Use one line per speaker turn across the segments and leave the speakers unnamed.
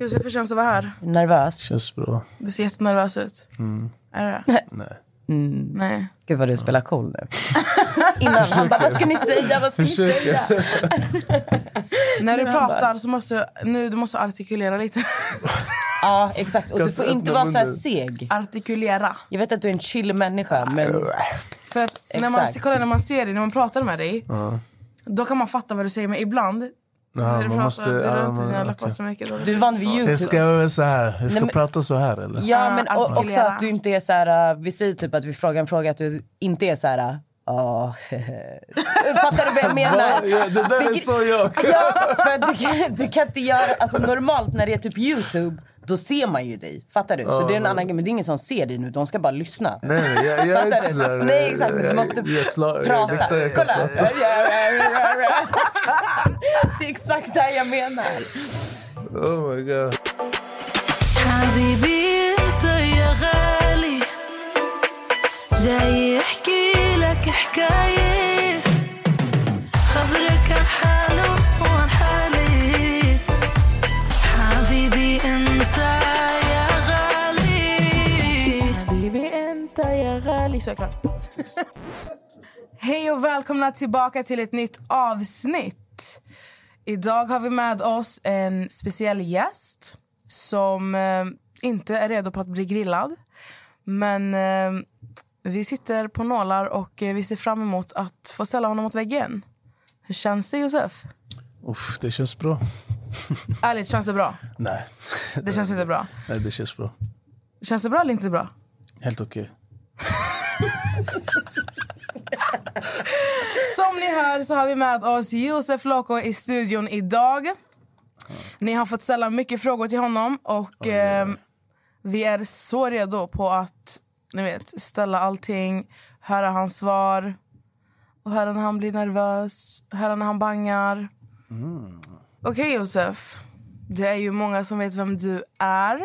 Josef, hur känns det att vara här?
Nervös?
Känns bra.
Du ser jättenervös ut.
Mm.
Är det det?
Nej.
Nej.
Gud vad du spelar cool nu. Innan han bara, vad ska ni säga? Vad ska ni säga?
När du pratar så måste nu, du måste artikulera lite.
Ja, exakt. Och du får inte vara så här seg.
Artikulera.
Jag vet att du är en chill människa, men
För att när man, kolla, när man ser dig, när man pratar med dig, då kan man fatta vad du säger. Men ibland,
Ja, man måste-
du
ja, man-
läppar så mycket.
du är van vid
Jag
Youtube.
ska så här. Jag ska
men-
prata så här eller?
Ja, men och, också att du inte är så här... uh, Vi säger typ att vi frågar en fråga, att du inte är så här... Ja, Fattar du vad jag menar?
Ja, det där är så jag.
Ja, för du, kan, du kan inte göra... Alltså normalt när det är typ Youtube, då ser man ju dig. Fattar du? Så det är en annan grej. Men det är ingen som ser dig nu, de ska bara lyssna.
Nej, nej, jag, jag är
Fattar
inte
du?
sådär.
Nej, exakt. Men du
jag-
måste
jag är klar-
prata.
Jag, detta jag kan
Kolla.
prata.
Det är exakt det här jag menar.
Oh my god.
حبيبي انت يا غالي جاي احكي لك حكايه
Så är det klart. Hej och välkomna tillbaka till ett nytt avsnitt. Idag har vi med oss en speciell gäst som eh, inte är redo på att bli grillad. Men eh, vi sitter på nålar och eh, vi ser fram emot att få ställa honom mot väggen. Hur känns det, Josef?
Uff, det känns bra.
Ärligt, känns det bra?
Nej.
Det känns inte bra.
Nej, det känns bra.
Känns det bra eller inte bra?
Helt okej.
Som ni hör så har vi med oss Josef Loco i studion idag. Ni har fått ställa mycket frågor till honom och eh, vi är så redo på att ni vet, ställa allting, höra hans svar och höra när han blir nervös, höra när han bangar. Okej Josef, det är ju många som vet vem du är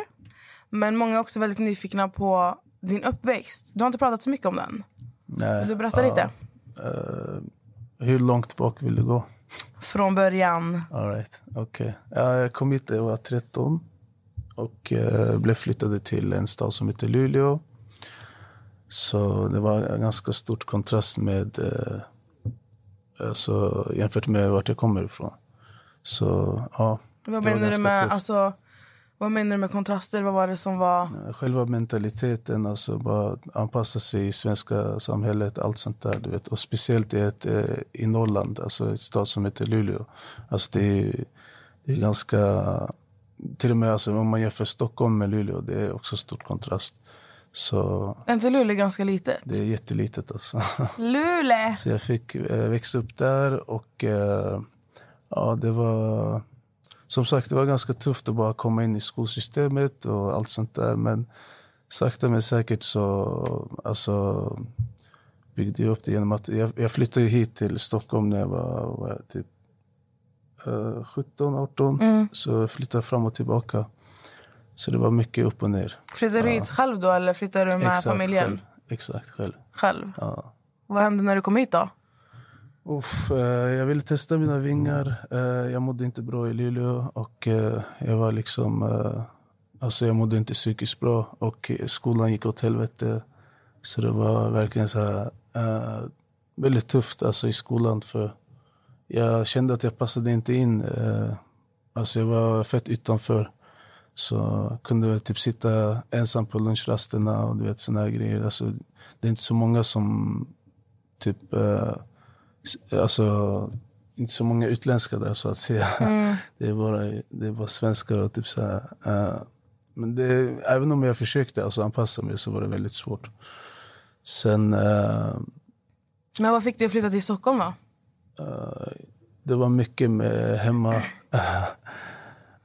men många är också väldigt nyfikna på din uppväxt. Du har inte pratat så mycket om den.
Nej.
Vill du berätta lite?
Hur långt bak vill du gå?
Från början.
All right. okay. ja, Jag kom hit när jag var 13 och eh, blev flyttade till en stad som heter Luleå. Så det var en ganska stort kontrast med, eh, alltså, jämfört med vart jag kommer ifrån. Så ja,
Vad
det var
menar, du med,
tufft.
alltså, vad menar du med kontraster? Vad var det som var...
Själva mentaliteten, alltså bara anpassa sig i svenska samhället, allt sånt där. Du vet. Och speciellt i, ett, eh, i Norrland, alltså ett stad som heter Luleå. Alltså det är, det är ganska... Till och med alltså, om man jämför Stockholm med Luleå, det är också stort kontrast. Så
Är inte Luleå ganska litet?
det är jättelitet alltså.
Luleå!
Så jag fick eh, växa upp där och eh, ja, det var... Som sagt, det var ganska tufft att bara komma in i skolsystemet och allt sånt där. Men sakta men säkert så alltså, byggde jag upp det genom att... Jag, jag flyttade hit till Stockholm när jag var, var jag, typ eh, 17, 18. Så jag flyttade fram och tillbaka. Så det var mycket upp och ner.
Flyttade du hit själv då eller flyttade du med familjen?
själv. Exakt, själv.
Själv?
Ja.
Vad hände när du kom hit då?
Uff, eh, jag ville testa mina vingar. Eh, jag mådde inte bra i Luleå och eh, jag var liksom... Eh, alltså jag mådde inte psykiskt bra och skolan gick åt helvete. Så det var verkligen så här... Eh, väldigt tufft alltså, i skolan för jag kände att jag passade inte in. Eh, alltså jag var fett utanför. Så kunde jag typ sitta ensam på lunchrasterna och du vet såna här grejer. Alltså, det är inte så många som typ... Eh, Alltså, inte så många utländska där så att säga. Det, är bara, det är bara svenskar och typ så här. eh, men det, även om jag försökte alltså, anpassa mig så var det väldigt svårt. Sen... eh,
Men vad fick dig att flytta till Stockholm då?
det var mycket med hemma.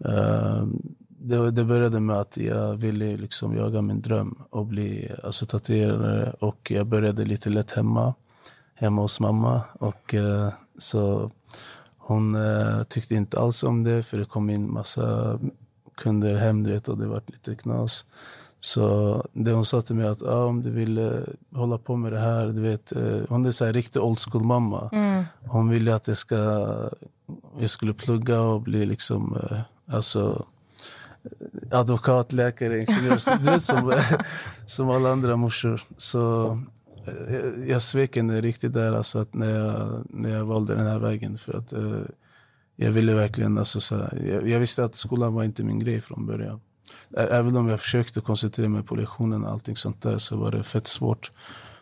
Det, det började med att jag ville liksom jaga min dröm och bli alltså, tatuerare. Och jag började lite lätt hemma, hemma hos mamma. Och, eh, så hon eh, tyckte inte alls om det för det kom in massa kunder hem du vet, och det var lite knas. Så det hon sa till mig att ah, om du vill eh, hålla på med det här, du vet, eh, hon är så här riktig old school mamma. Hon ville att jag, ska, jag skulle plugga och bli liksom, eh, alltså, advokat, läkare, ingenjör. Du vet, som, som alla andra morsor. Så jag, jag svek henne riktigt där alltså, att när, jag, när jag valde den här vägen. För att eh, jag ville verkligen, alltså, så här, jag, jag visste att skolan var inte min grej från början. Ä- Även om jag försökte koncentrera mig på lektionerna och allting sånt där så var det fett svårt.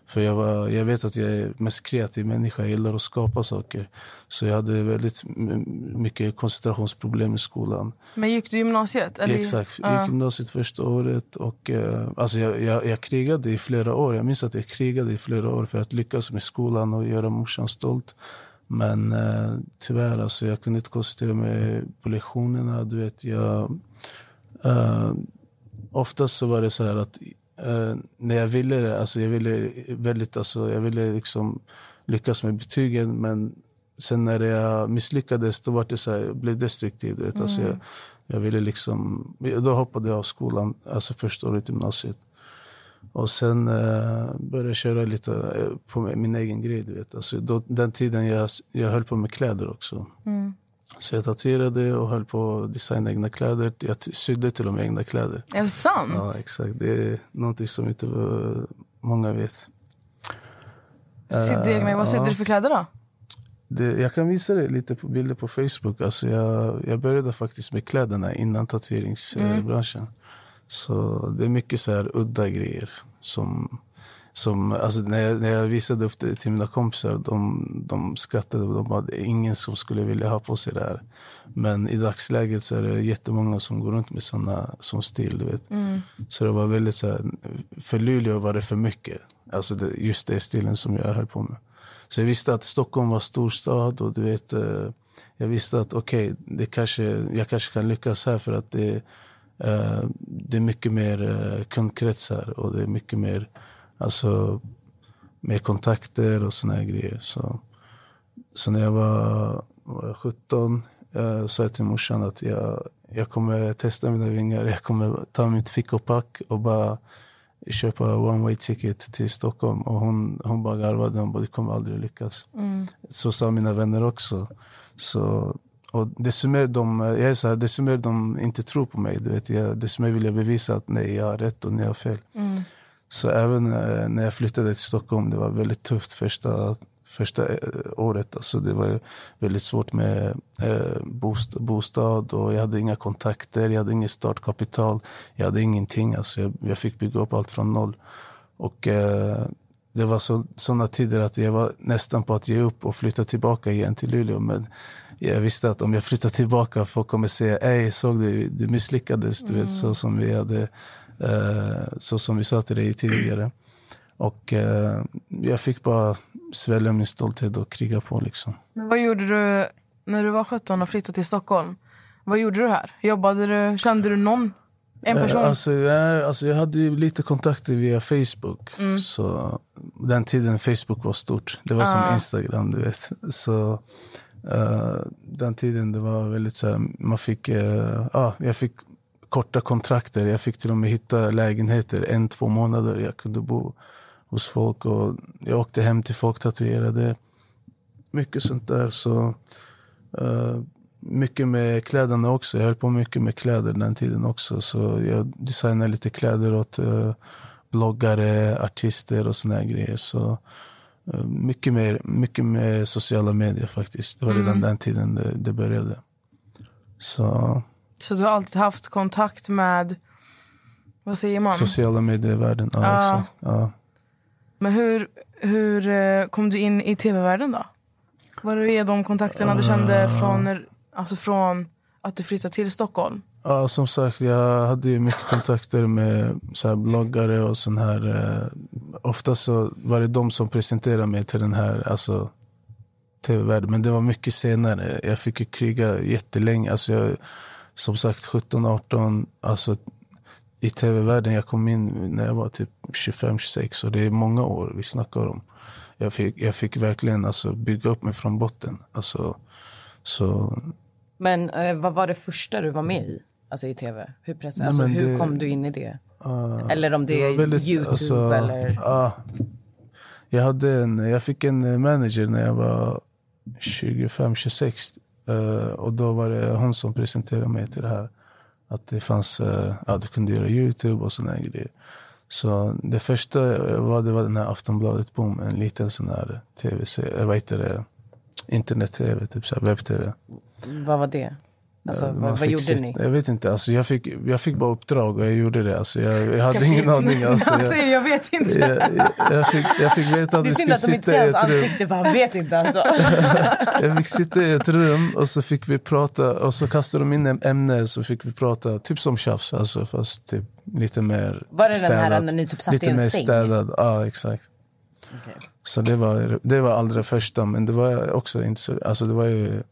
För jag, var, jag vet att jag är mest kreativ människa, jag gillar att skapa saker. Så jag hade väldigt mycket koncentrationsproblem i skolan.
Men gick du gymnasiet? Eller?
Exakt, jag gick gymnasiet första året och eh, alltså jag, jag, jag krigade i flera år. Jag minns att jag krigade i flera år för att lyckas med skolan och göra morsan stolt. Men eh, tyvärr, alltså, jag kunde inte koncentrera mig på lektionerna. Du vet, jag, eh, oftast så var det så här att eh, när jag ville det, alltså jag ville väldigt, alltså jag ville liksom lyckas med betygen men sen när jag misslyckades då var det så här, jag blev destruktiv. Du vet. Alltså jag, jag ville liksom, då hoppade jag av skolan, alltså första året i gymnasiet. Och sen eh, började jag köra lite eh, på min egen grej. Du vet. Alltså, då, den tiden jag, jag höll på med kläder också. Så jag tatuerade och höll på att designa egna kläder. Jag sydde till och med egna kläder.
Är det sant?
Ja, exakt. Det är någonting som inte eh, många vet.
Sydde egna, vad sydde
ja.
du för kläder då?
Det, jag kan visa dig lite på bilder på Facebook. Alltså jag, jag började faktiskt med kläderna innan tatueringsbranschen. Så det är mycket så här udda grejer. Som, som, alltså när, jag, när jag visade upp det till mina kompisar, de, de skrattade. och De bara, det är ingen som skulle vilja ha på sig det här. Men i dagsläget så är det jättemånga som går runt med såna, sån stil. Du vet. Så det var väldigt så här, för Luleå var det för mycket. Alltså det, just det stilen som jag höll på med. Så jag visste att Stockholm var storstad och du vet, eh, jag visste att okej, det kanske, jag kanske kan lyckas här för att det, eh, det är mycket mer eh, kundkrets här och det är mycket mer, alltså, mer kontakter och såna här grejer. Så, så när jag var, var jag 17 eh, sa jag till morsan att jag, jag kommer testa mina vingar. Jag kommer ta mitt fickopack och bara köpa one way ticket till Stockholm. Och hon, hon bara garvade. Hon bara, du kommer aldrig lyckas. Så sa mina vänner också. Så, och desto mer de, jag är så här, desto mer de inte tror på mig, du vet, jag, desto mer vill jag bevisa att nej, jag har rätt och ni har fel. Så även eh, när jag flyttade till Stockholm, det var väldigt tufft första, första eh, året. Alltså det var väldigt svårt med eh, bostad och jag hade inga kontakter, jag hade inget startkapital, jag hade ingenting. Alltså jag, jag fick bygga upp allt från noll. Och det var så, sådana tider att jag var nästan på att ge upp och flytta tillbaka igen till Luleå. Men jag visste att om jag flyttar tillbaka folk kommer säga, ej såg du, du misslyckades, du vet, så som vi hade, så som vi sa till dig tidigare. Och eh, jag fick bara svälja min stolthet och kriga på liksom.
Men vad gjorde du när du var 17 och flyttade till Stockholm? Vad gjorde du här? Jobbade du? Kände du någon? En person?
Eh, Alltså, jag, alltså, jag hade ju lite kontakter via Facebook. Så den tiden Facebook var stort. Det var som Instagram, du vet. Så eh, den tiden det var väldigt så här, man fick, uh, ja, jag fick korta kontrakter. Jag fick till och med hitta lägenheter en, två månader. Jag kunde bo hos folk och jag åkte hem till folk tatuerade. Mycket sånt där. Så eh, mycket med kläderna också. Jag höll på mycket med kläder den tiden också. Så jag designade lite kläder åt eh, bloggare, artister och såna grejer. Så eh, mycket, mer, mycket med sociala medier faktiskt. Det var redan den tiden det, det började. Så
Så du har alltid haft kontakt med, vad säger man?
sociala medier-världen, ja,
Ja.
exakt. Ja.
Men hur, hur eh, kom du in i tv-världen då? Var det de kontakterna du kände från, när- alltså från att du flyttade till Stockholm?
Ja, som sagt, jag hade ju mycket kontakter med så här bloggare och sån här. Eh, ofta så var det de som presenterade mig till den här alltså, tv-världen. Men det var mycket senare. Jag fick ju kriga jättelänge. Alltså jag, som sagt, 17, 18. Alltså, I tv-världen, jag kom in när jag var typ 25-26. Och det är många år vi snackar om. Jag fick, jag fick verkligen alltså, bygga upp mig från botten. Alltså, så
Men eh, vad var det första du var med i? Alltså i tv? Hur, press,
Nej,
alltså, hur
det-
kom du in i det? eller om det,
var
är
väldigt,
Youtube
alltså,
eller...
Ja. Jag, hade en, jag fick en manager när jag var 25-26. eh, Eh, och då var det hon som presenterade mig till det här. Att det fanns, eh, ja, du kunde göra Youtube och såna grejer. Så det första var, det var den här Aftonbladet Boom, en liten sån här tv-serie. Eh, vad heter det, internet-tv, typ så här webb-tv.
Vad var det? Alltså,
Man
vad, gjorde
sitta-
ni?
Jag vet inte, alltså jag, fick, jag fick bara uppdrag och jag gjorde det. Alltså jag, jag hade ingen aning. Alltså
Han
jag,
säger jag vet inte.
jag, jag, jag, fick, jag fick veta att
Det är
vi
synd
skulle
att de inte
sitta i
ser hans
ett rum.
ansikte för han vet inte alltså.
Jag fick sitta i ett rum och så fick vi prata och så kastade de in ett ämne så fick vi prata typ som tjafs, alltså, fast typ lite mer
Var det den här
städat.
när ni typ satt
lite
i en
mer
säng?
städad, ja exakt. Så det var, det var allra första, men det var också inte så, alltså det var ju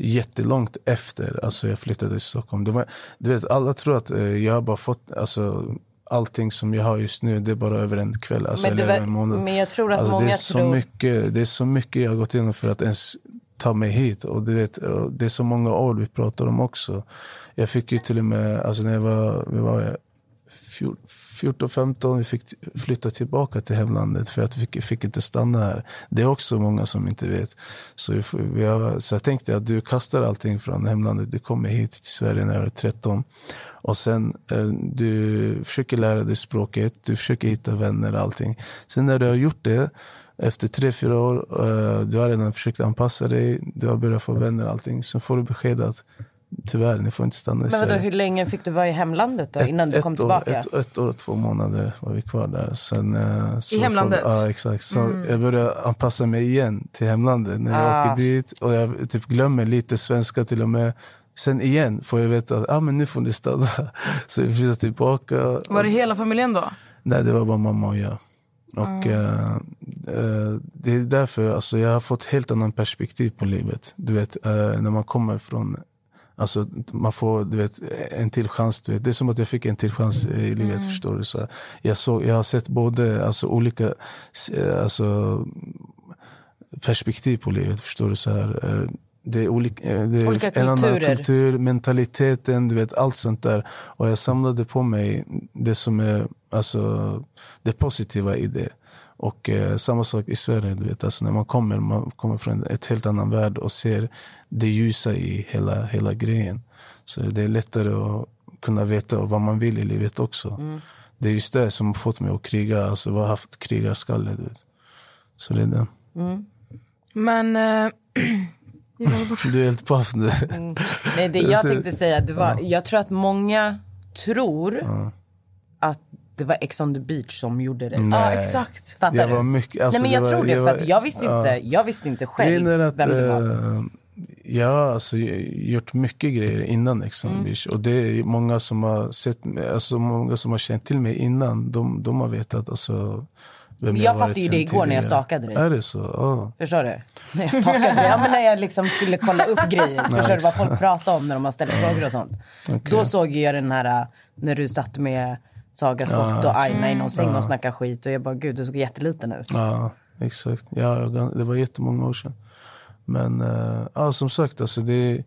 jättelångt efter alltså jag flyttade till Stockholm. Det var, du vet, alla tror att eh, jag har bara fått, alltså allting som jag har just nu, det är bara över en kväll, alltså,
Men, det
eller en månad.
men jag tror att
Alltså, det,
många
är så
tror...
mycket, det är så mycket jag har gått igenom för att ens ta mig hit. Och du vet, det är så många år vi pratar om också. Jag fick ju till och med, alltså när jag var, vi var 14-15, vi fick flytta tillbaka till hemlandet för att vi fick, fick inte stanna här. Det är också många som inte vet. Så, vi, vi har, så jag tänkte att du kastar allting från hemlandet, du kommer hit till Sverige när du är 13. Och sen eh, du försöker lära dig språket, du försöker hitta vänner och allting. Sen när du har gjort det, efter tre, fyra år, eh, du har redan försökt anpassa dig, du har börjat få vänner och allting. Sen får du besked att tyvärr, ni får inte stanna i
Men vadå,
Sverige.
hur länge fick du vara i hemlandet då, innan du kom
år,
tillbaka?
Ett, ett år och två månader var vi kvar där. Sen, eh, så
hemlandet?
Får, ja, exakt. Så jag började anpassa mig igen till hemlandet när jag
Ah.
åker dit. Och jag typ glömmer lite svenska till och med. Sen igen får jag veta att ah, men nu får ni stanna. Så vi flyttar tillbaka.
Var det hela familjen då?
Nej, det var bara mamma och jag. Och eh, eh, det är därför alltså, jag har fått helt annan perspektiv på livet. Du vet, eh, när man kommer från... Alltså, man får du vet, en till chans. Du vet. Det är som att jag fick en till chans i livet. Förstår du? Så jag, såg, jag har sett både alltså, olika eh, alltså, perspektiv på livet. Förstår du? Så här, eh, det är olika, eh, det är
Olika
en annan kultur, mentaliteten, du vet, allt sånt där. Och jag samlade på mig det som är alltså, det positiva i det. Och eh, samma sak i Sverige, du vet, alltså när man kommer, man kommer från ett helt annan värld och ser det ljusa i hela, hela grejen. Så det är lättare att kunna veta vad man vill i livet också. Det är just det som har fått mig att kriga, alltså har haft krigarskalle. Du vet. Så det är det.
Men... Eh,
Du är helt paff nu.
Nej, det jag tänkte säga, det var, jag tror att många tror att det var Ex on the beach som gjorde det.
ja,
Nej.
exakt.
Fattar
Jag
du?
var mycket, alltså,
Nej, men jag
det var-
tror det,
jag
för
var-
jag visste, inte, jag visste inte själv
att,
vem det var.
eh, jag har alltså gjort mycket grejer innan Ex on the
Mm.
Beach. Och det är många som har sett alltså många som har känt till mig innan. De, de har vetat alltså, vem
Men
jag
jag fattade ju det igår när jag stalkade dig.
Är det så? Ja.
Förstår du? När jag stalkade dig. Ja, men när jag liksom skulle kolla upp grejer. Förstår du vad folk pratar om när de har ställt frågor och sånt. Då såg jag den här äh, när du satt med Saga Skott och Aina i någon säng och snackade skit. Och jag bara, gud du såg jätteliten ut.
Ja, exakt. Ja, det var jättemånga år sedan. Men eh, ja, som sagt, alltså det,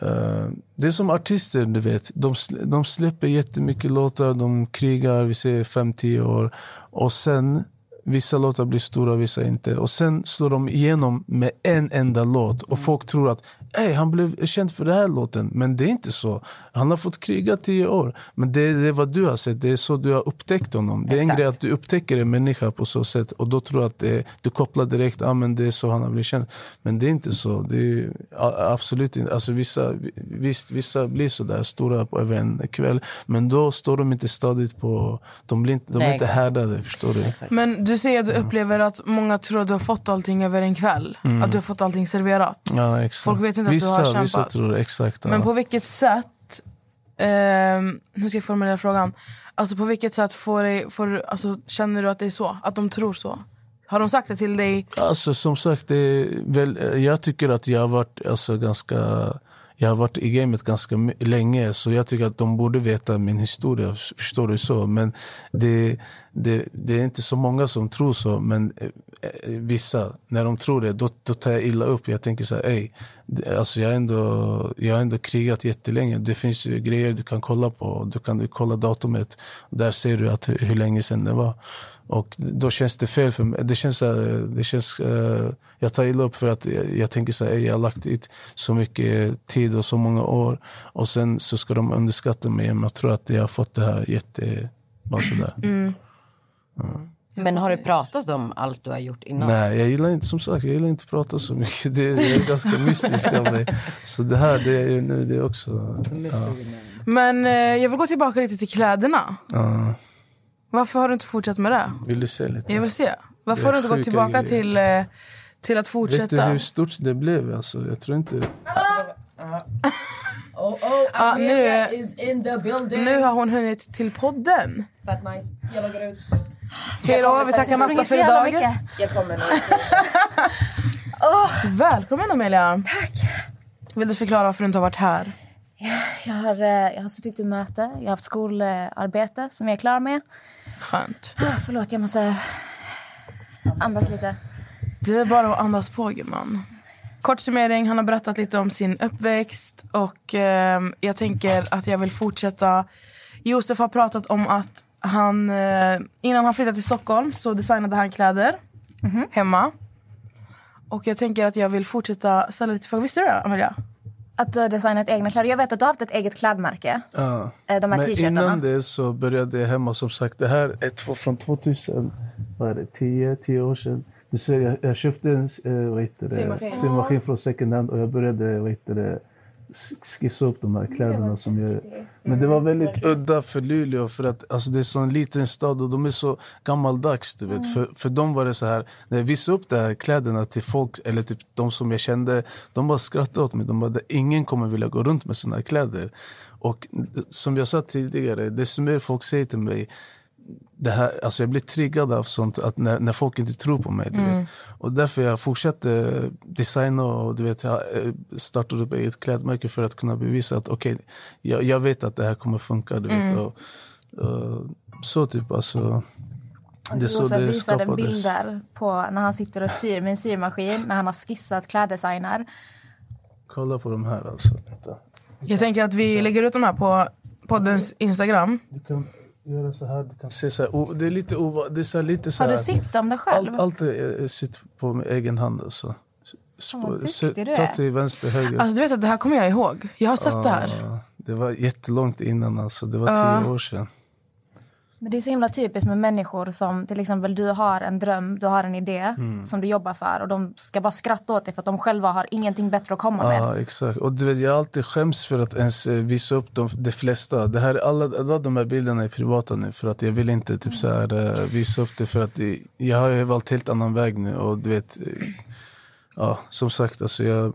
eh, det är som artister, du vet. De, de släpper jättemycket låtar, de krigar, vi säger 5-10 år. Och sen, vissa låtar blir stora, vissa inte. Och sen slår de igenom med en enda låt. Och folk tror att Ey, han blev känd för den här låten. Men det är inte så. Han har fått kriga 10 år. Men det, det är vad du har sett, det är så du har upptäckt honom. Det är en
Exakt.
grej att du upptäcker en människa på så sätt och då tror att det, du kopplar direkt, ah, men det är så han har blivit känd. Men det är inte så. Det är absolut inte. Alltså, vissa, visst, vissa blir så där stora på, över en kväll, men då står de inte stadigt på... De, blir inte, de är inte
exakt.
härdade, förstår du?
Men du säger att du upplever att många tror att du har fått allting över en kväll. Att du har fått allting serverat.
Ja, exakt.
Folk vet inte att du
vissa,
har
Vissa
kämpat.
tror exakt.
Men
ja.
på vilket sätt... ehm, hur ska jag formulera frågan? Alltså på vilket sätt får dig, får, alltså, känner du att det är så? Att de tror så? Har de sagt det till dig?
Alltså som sagt, det väl, jag tycker att jag har varit alltså, ganska... Jag har varit i gamet ganska länge så jag tycker att de borde veta min historia. Förstår du så? Men det, det, det är inte så många som tror så. Men eh, eh, vissa, när de tror det, då, då tar jag illa upp. Jag tänker så här, ej, alltså jag, har ändå, jag har ändå krigat jättelänge. Det finns ju grejer du kan kolla på. Du kan kolla datumet. Där ser du att, hur länge sedan det var. Och då känns det fel för mig. Det känns, det känns, eh, jag tar illa upp för att jag, jag tänker så här, jag har lagt dit så mycket tid och så många år. Och sen så ska de underskatta mig. Men jag tror att jag har fått det här jätte... Bara sådär.
Men har du pratat om allt du har gjort innan?
Nej, jag gillar inte, som sagt, jag gillar inte att prata så mycket. Det, det är ganska mystiskt av mig. Så det här, det är ju nu, det är också... Ja,
Men eh, jag vill gå tillbaka lite till kläderna.
ja.
Varför har du inte fortsatt med det?
Vill du se lite?
Jag vill se. Varför har du inte gått tillbaka
grejer.
till, eh, till att
Vet du
fortsätta?
hur stort det blev? Alltså, jag tror inte...
Oh, oh,
nu-
is in the building.
Nu har hon hunnit till podden.
Fett nice. Jag loggar ut.
Hej då, vi tackar Matta för idag.
Jag kommer nu.
Välkommen Amelia. Tack. Vill du förklara varför du inte har varit här?
Jag har, eh, jag har suttit i möte, jag har haft skolarbete som jag är klar med.
Skönt.
Ah, Förlåt, jag måste andas lite.
Det är bara att andas på gumman. Kort summering, han har berättat lite om sin uppväxt och ehm, jag tänker att jag vill fortsätta. Josef har pratat om att han, eh, innan han flyttade till Stockholm så designade han kläder hemma. Och jag tänker att jag vill fortsätta ställa lite frågor. Visste du det Amelia?
Att du har designat egna kläder. Jag vet att du har haft ett eget klädmärke.
Ja.
Eh, De här
Men innan det så började jag hemma. Som sagt, det här är två- från 2000, vad är det, 10, 10 år sedan. Du ser, jag, jag köpte en eh, vad heter det,
Symaskin.
från second hand och jag började vad heter det, skissa upp de här kläderna. Som jag, men det var väldigt udda för Luleå för att alltså, det är så en liten stad och de är så gammaldags. Du vet. För, för dem var det så här, när jag visade upp de här kläderna till folk, eller typ de som jag kände, de bara skrattade åt mig. De bara, ingen kommer vilja gå runt med såna här kläder. Och som jag sa tidigare, desto mer folk säger till mig det här, alltså jag blir triggad av sånt att när, när folk inte tror på mig. Du vet. Och därför jag fortsatte designa och du vet, jag eh, startade upp ett klädmärke för att kunna bevisa att okej, jag, jag vet att det här kommer funka. Du vet, och, och, så typ alltså. Det så
Josef
det
visade
skapades.
bilder på när han sitter och syr med en syrmaskin, när han har skissat kläddesigner.
Kolla på de här alltså.
Jag tänker att vi lägger ut de här på poddens Instagram.
Göra så här, du kan se så här. Det är lite ova, det är så lite så
Har du sytt dem där själv?
Allt, allt är, är sitt på min egen hand. Alltså.
Vad duktig du
Ta
är.
till vänster, höger.
Alltså du vet att det här kommer jag ihåg. Jag har sett det här.
Ja, det var jättelångt innan. Alltså. Det var tio år sedan.
Men det är så himla typiskt med människor som till exempel du har en dröm, du har en idé
Mm.
som du jobbar för och de ska bara skratta åt dig för att de själva har ingenting bättre att komma med.
Ja, exakt. Och du vet, jag alltid skämts för att ens eh, visa upp de, de flesta. Det här, alla, alla de här bilderna är privata nu för att jag vill inte typ, så här, eh, visa upp det för att jag har ju valt helt annan väg nu. Och du vet, eh, ja, som sagt, alltså jag,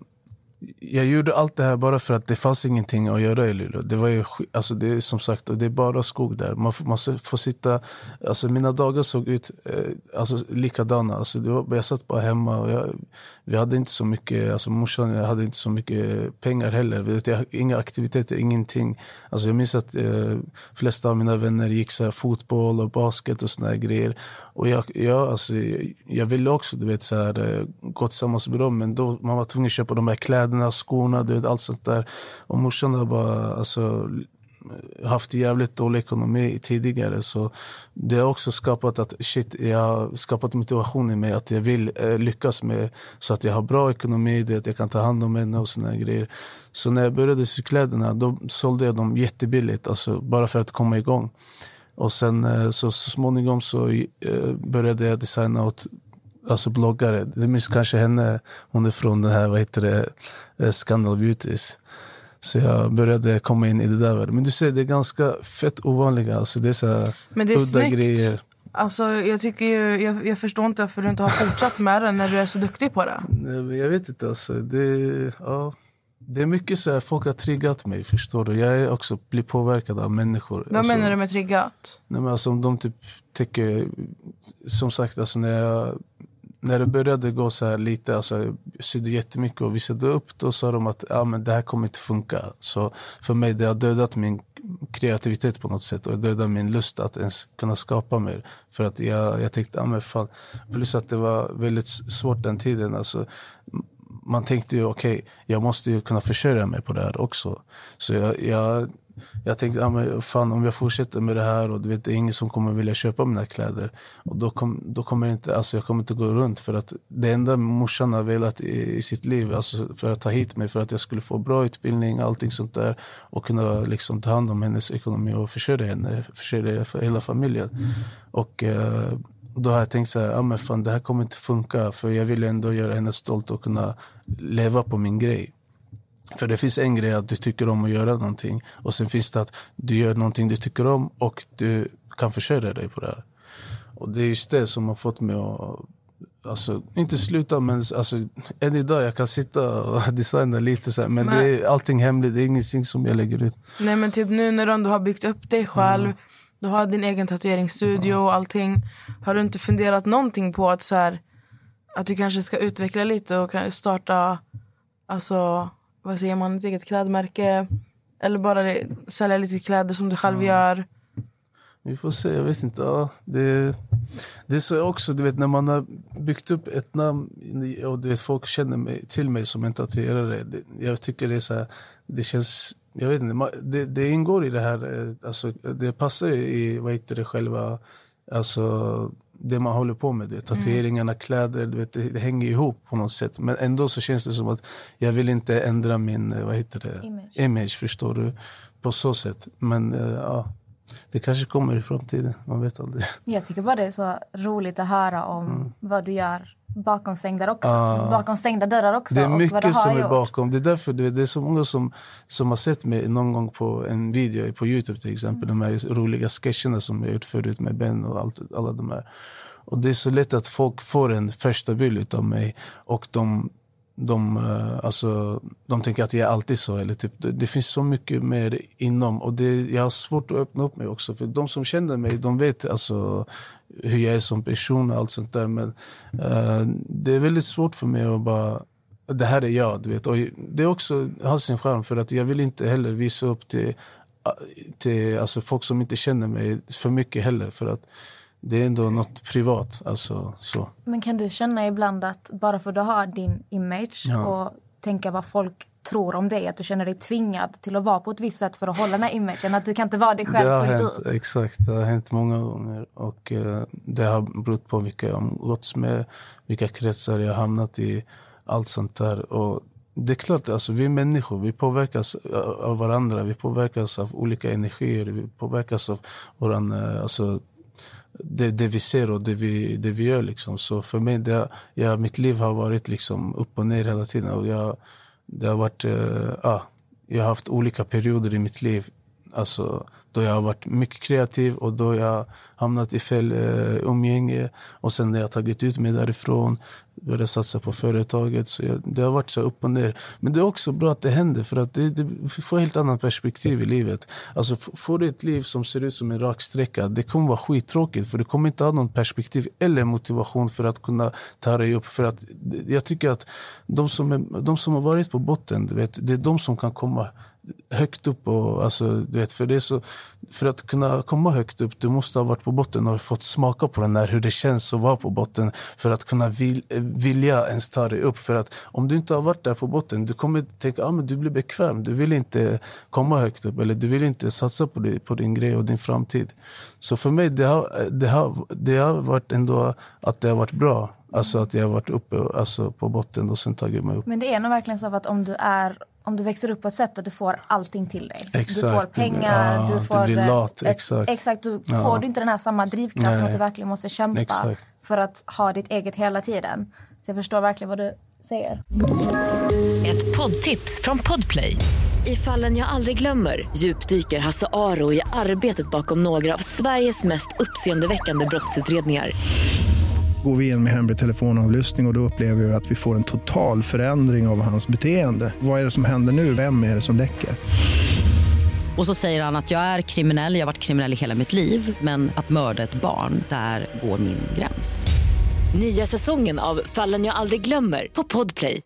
jag gjorde allt det här bara för att det fanns ingenting att göra i Luleå. Det var ju, alltså det är som sagt, det är bara skog där. Man får, man får sitta, alltså mina dagar såg ut eh, alltså likadana. Alltså det var, jag satt bara hemma och jag, vi hade inte så mycket, alltså morsan jag hade inte så mycket pengar heller. Vet, jag, inga aktiviteter, ingenting. Alltså jag minns att eh, flesta av mina vänner gick så här, fotboll och basket och såna här grejer. Och jag, jag, alltså, jag, ville också du vet, så här, eh, gå tillsammans med dem men då man var tvungen att köpa de här kläderna, skorna, du vet, allt sånt där. Och morsan har bara alltså, haft jävligt dålig ekonomi tidigare. Så det har också skapat att shit, jag har skapat motivation i mig att jag vill eh, lyckas med så att jag har bra ekonomi, det att jag kan ta hand om henne och såna här grejer. Så när jag började sy kläderna då sålde jag dem jättebilligt, alltså bara för att komma igång. Och sen eh, så, så småningom så eh, började jag designa åt alltså bloggare. Det minns kanske henne, hon är från den här, vad heter det, eh, Scandal Beauties. Så jag började komma in i det där. Men du ser, det är ganska fett ovanliga. Alltså det är så
Men det är
udda
snyggt.
grejer.
Alltså, jag, tycker ju, jag, jag förstår inte varför du inte har fortsatt med det när du är så duktig på det.
Nej, men Jag vet inte. Alltså, det, ja, det är mycket så här, folk har triggat mig. Förstår du? Jag är också blir påverkad av människor.
Vad
alltså,
menar du med triggat?
Nej, men alltså, om de typ tycker... Som sagt, alltså, när, jag, när det började gå så här lite, alltså, jag sydde jättemycket och visade upp, då sa de att ja, men det här kommer inte funka. Så för mig det har dödat min kreativitet på något sätt och dödat min lust att ens kunna skapa mer. För att jag, jag tänkte, ja men fan, plus att det var väldigt svårt den tiden. Alltså, man tänkte ju okej, jag måste ju kunna försörja mig på det här också. Så jag, jag, jag tänkte, ja, men fan om jag fortsätter med det här och du vet, det är ingen som kommer vilja köpa mina kläder. Och då, kom, då kommer inte, alltså, jag kommer inte gå runt för att det enda morsan har velat i, i sitt liv, alltså, för att ta hit mig, för att jag skulle få bra utbildning, allting sånt där och kunna liksom, ta hand om hennes ekonomi och försörja henne, försörja hela familjen. Och eh, då har jag tänkt så här, ja, men fan, det här kommer inte funka för jag vill ändå göra henne stolt och kunna leva på min grej. För det finns en grej att du tycker om att göra någonting och sen finns det att du gör någonting du tycker om och du kan försörja dig på det här. Och det är just det som har fått mig att Alltså, inte sluta, men alltså, än idag jag kan sitta och designa lite. Så här, men
Men-
det är allting hemligt, det är ingenting som jag lägger ut.
Nej men typ nu när du ändå har byggt upp dig själv,
Mm.
du har din egen tatueringsstudio och allting. Har du inte funderat någonting på att så här, att du kanske ska utveckla lite och starta, alltså vad säger man, ett eget klädmärke? Eller bara det, sälja lite kläder som du själv gör.
Vi får se, jag vet inte. Ja, det, det är så också, du vet när man har byggt upp ett namn och du vet, folk känner mig, till mig som en tatuerare. Det, jag tycker det är så här, det känns, jag vet inte, det, det ingår i det här, eh, alltså, det passar ju i, vad heter det, själva, alltså det man håller på med. Det, tatueringarna, kläder, du vet, det, det hänger ihop på något sätt. Men ändå så känns det som att jag vill inte ändra min, eh, vad heter det,
Image.
image förstår du, på så sätt. Men eh, ja, det kanske kommer i framtiden, man vet aldrig.
Jag tycker bara det är så roligt att höra om
Mm.
vad du gör bakom stängda, också. bakom stängda dörrar också.
Ah. Det är mycket
har
som är
gjort.
bakom. Det är därför det, det är så många som, som har sett mig någon gång på en video på Youtube till exempel. De här roliga sketcherna som jag gjort förut med Ben och allt, alla de här. Och det är så lätt att folk får en första bild av mig och de, de, eh, alltså, de tänker att jag är alltid så. Eller typ, det, det finns så mycket mer inom och det, jag har svårt att öppna upp mig också. För de som känner mig, de vet alltså hur jag är som person och allt sånt där. Men eh, det är väldigt svårt för mig att bara det här är jag. Du vet. Och det är också har sin charm för att jag vill inte heller visa upp till, till alltså folk som inte känner mig för mycket heller. För att det är ändå något privat. Alltså, så.
Men kan du känna ibland att bara för att du har din image
Ja.
och tänka vad folk tror om dig, att du känner dig tvingad till att vara på ett visst sätt för att hålla den här imagen, att du kan inte vara dig
Det
själv
har
fullt
hänt,
ut?
exakt. Det har hänt många gånger. Och eh, Det har berott på vilka jag umgåtts med, vilka kretsar jag har hamnat i. Allt sånt där. Och det är klart, alltså, vi är människor. Vi påverkas eh, av varandra. Vi påverkas av olika energier. Vi påverkas av våran, eh, alltså, det, det vi ser och det vi, det vi gör. Liksom. Så för mig, det, ja, mitt liv har varit liksom upp och ner hela tiden. Och jag, det har varit, eh, ja, jag har haft olika perioder i mitt liv. Alltså, då jag har varit mycket kreativ och då jag har hamnat i fel eh, umgänge. Och sen när jag tagit ut mig därifrån, började satsa på företaget. Så jag, det har varit så upp och ner. Men det är också bra att det händer för att det, det får helt annat perspektiv i livet. Alltså, får du ett liv som ser ut som en rak sträcka, det kommer vara skittråkigt för du kommer inte ha någon perspektiv eller motivation för att kunna ta dig upp. För att, jag tycker att de som, är, de som har varit på botten, du vet, det är de som kan komma högt upp. Och, alltså, du vet, för, det är så, för att kunna komma högt upp, du måste ha varit på botten och fått smaka på den här, hur det känns att vara på botten för att kunna vil, eh, vilja ens ta dig upp. För att om du inte har varit där på botten, du kommer tänka att ah, du blir bekväm. Du vill inte komma högt upp eller du vill inte satsa på, det, på din grej och din framtid. Så för mig, det har, eh, det har, det har varit ändå att det har varit bra. Alltså att jag har varit uppe alltså på botten och sen tagit mig upp.
Men det är nog verkligen så att om du är om du växer upp på ett sätt att du får allting till dig.
Exakt.
Du får
Du
pengar,
ja,
du
du
får...
blir
eh,
lat, exakt.
Exakt, du
Ja.
får du inte den här samma drivkraften att du verkligen måste kämpa
Exakt.
för att ha ditt eget hela tiden. Så jag förstår verkligen vad du säger.
Ett poddtips från Podplay. I fallen jag aldrig glömmer djupdyker Hasse Aro i arbetet bakom några av Sveriges mest uppseendeväckande brottsutredningar.
Går vi in med hemlig telefonavlyssning och, och då upplever vi att vi får en total förändring av hans beteende. Vad är det som händer nu? Vem är det som läcker?
Och så säger han att jag är kriminell, jag har varit kriminell i hela mitt liv men att mörda ett barn, där går min gräns.
Nya säsongen av Fallen jag aldrig glömmer på Podplay.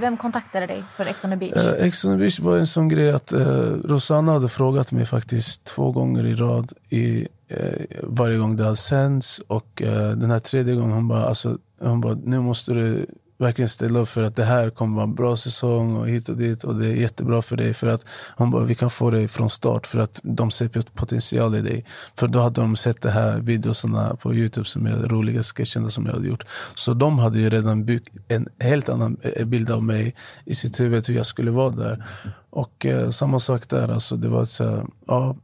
Vem kontaktade dig för Ex on the beach?
Eh, Ex on the beach var en sån grej att eh, Rosanna hade frågat mig faktiskt två gånger i rad i, Eh, varje gång det hade sänds. Och eh, den här tredje gången hon bara, alltså, hon bara nu måste du verkligen ställa upp för att det här kommer vara en bra säsong och hit och dit och det är jättebra för dig. För att hon bara, vi kan få dig från start för att de ser potential i dig. För då hade de sett de här videorna på Youtube som är roliga sketcherna som jag hade gjort. Så de hade ju redan byggt en helt annan eh, bild av mig i sitt huvud hur jag skulle vara där. Och eh, samma sak där, alltså det var så här, ja,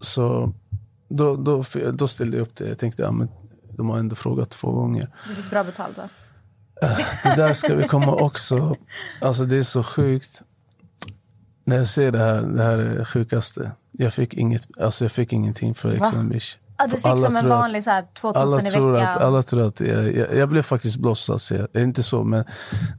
så då, då, då ställde jag upp det. Jag tänkte, ja, men de har ändå frågat två gånger.
Du fick bra betalt va?
Det där ska vi komma också. Alltså det är så sjukt. När jag ser det här, det här är det sjukaste. Jag fick, inget, alltså jag fick ingenting för Ex on the Beach.
Ja, du fick
Alla
som en vanlig så här, 2000
Alla
i
tror,
veckan.
att, alla tror att jag, jag, jag blev faktiskt blossad. Jag, inte så, men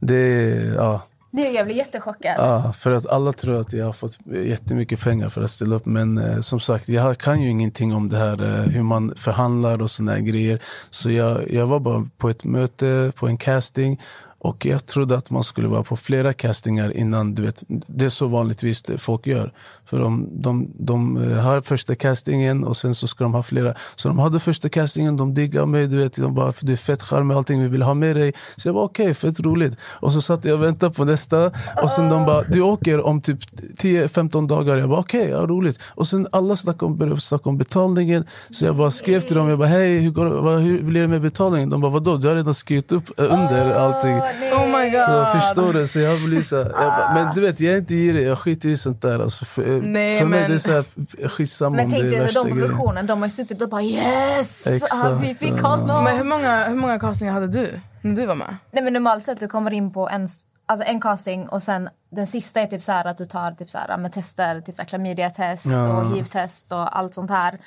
det är... Ja,
det, jag blev jättechockad.
Ja, för att alla tror att jag har fått jättemycket pengar för att ställa upp. Men eh, som sagt, jag kan ju ingenting om det här eh, hur man förhandlar och såna här grejer. Så jag, jag var bara på ett möte, på en casting. Och jag trodde att man skulle vara på flera castingar innan, du vet, det är så vanligtvis det folk gör. För de, de, de eh, har första castingen och sen så ska de ha flera. Så de hade första castingen, de diggade mig, du vet, de bara du är fett charmig allting, vi vill ha med dig. Så jag var okej, fett roligt. Och så satt jag och väntade på nästa och sen de bara, du åker om typ 10-15 dagar. Jag bara okej, ja, roligt. Och sen alla snackade om, började snacka om betalningen. Så jag bara skrev till dem, jag bara hej, hur, går, vad, hur blir det med betalningen? De bara vadå, du har redan skrivit upp eh, under allting.
Oh my god.
Så förstår du, så jag blir så här, jag bara, Men du vet, jag är inte girig, jag skiter i sånt där. Alltså, för
Nej,
för mig
men-
det är så här, skitsamma
Men
om det är värsta
de produktionen, de har ju suttit och bara yes!
Exakt,
vi fick honom!
Men hur många, hur många castingar hade du när du var med?
Nej men normalt sett du kommer in på en, alltså en casting och sen den sista är typ så här att du tar typ så här, med tester, typ så här klamydia-test
Ja.
och hiv-test och allt sånt här.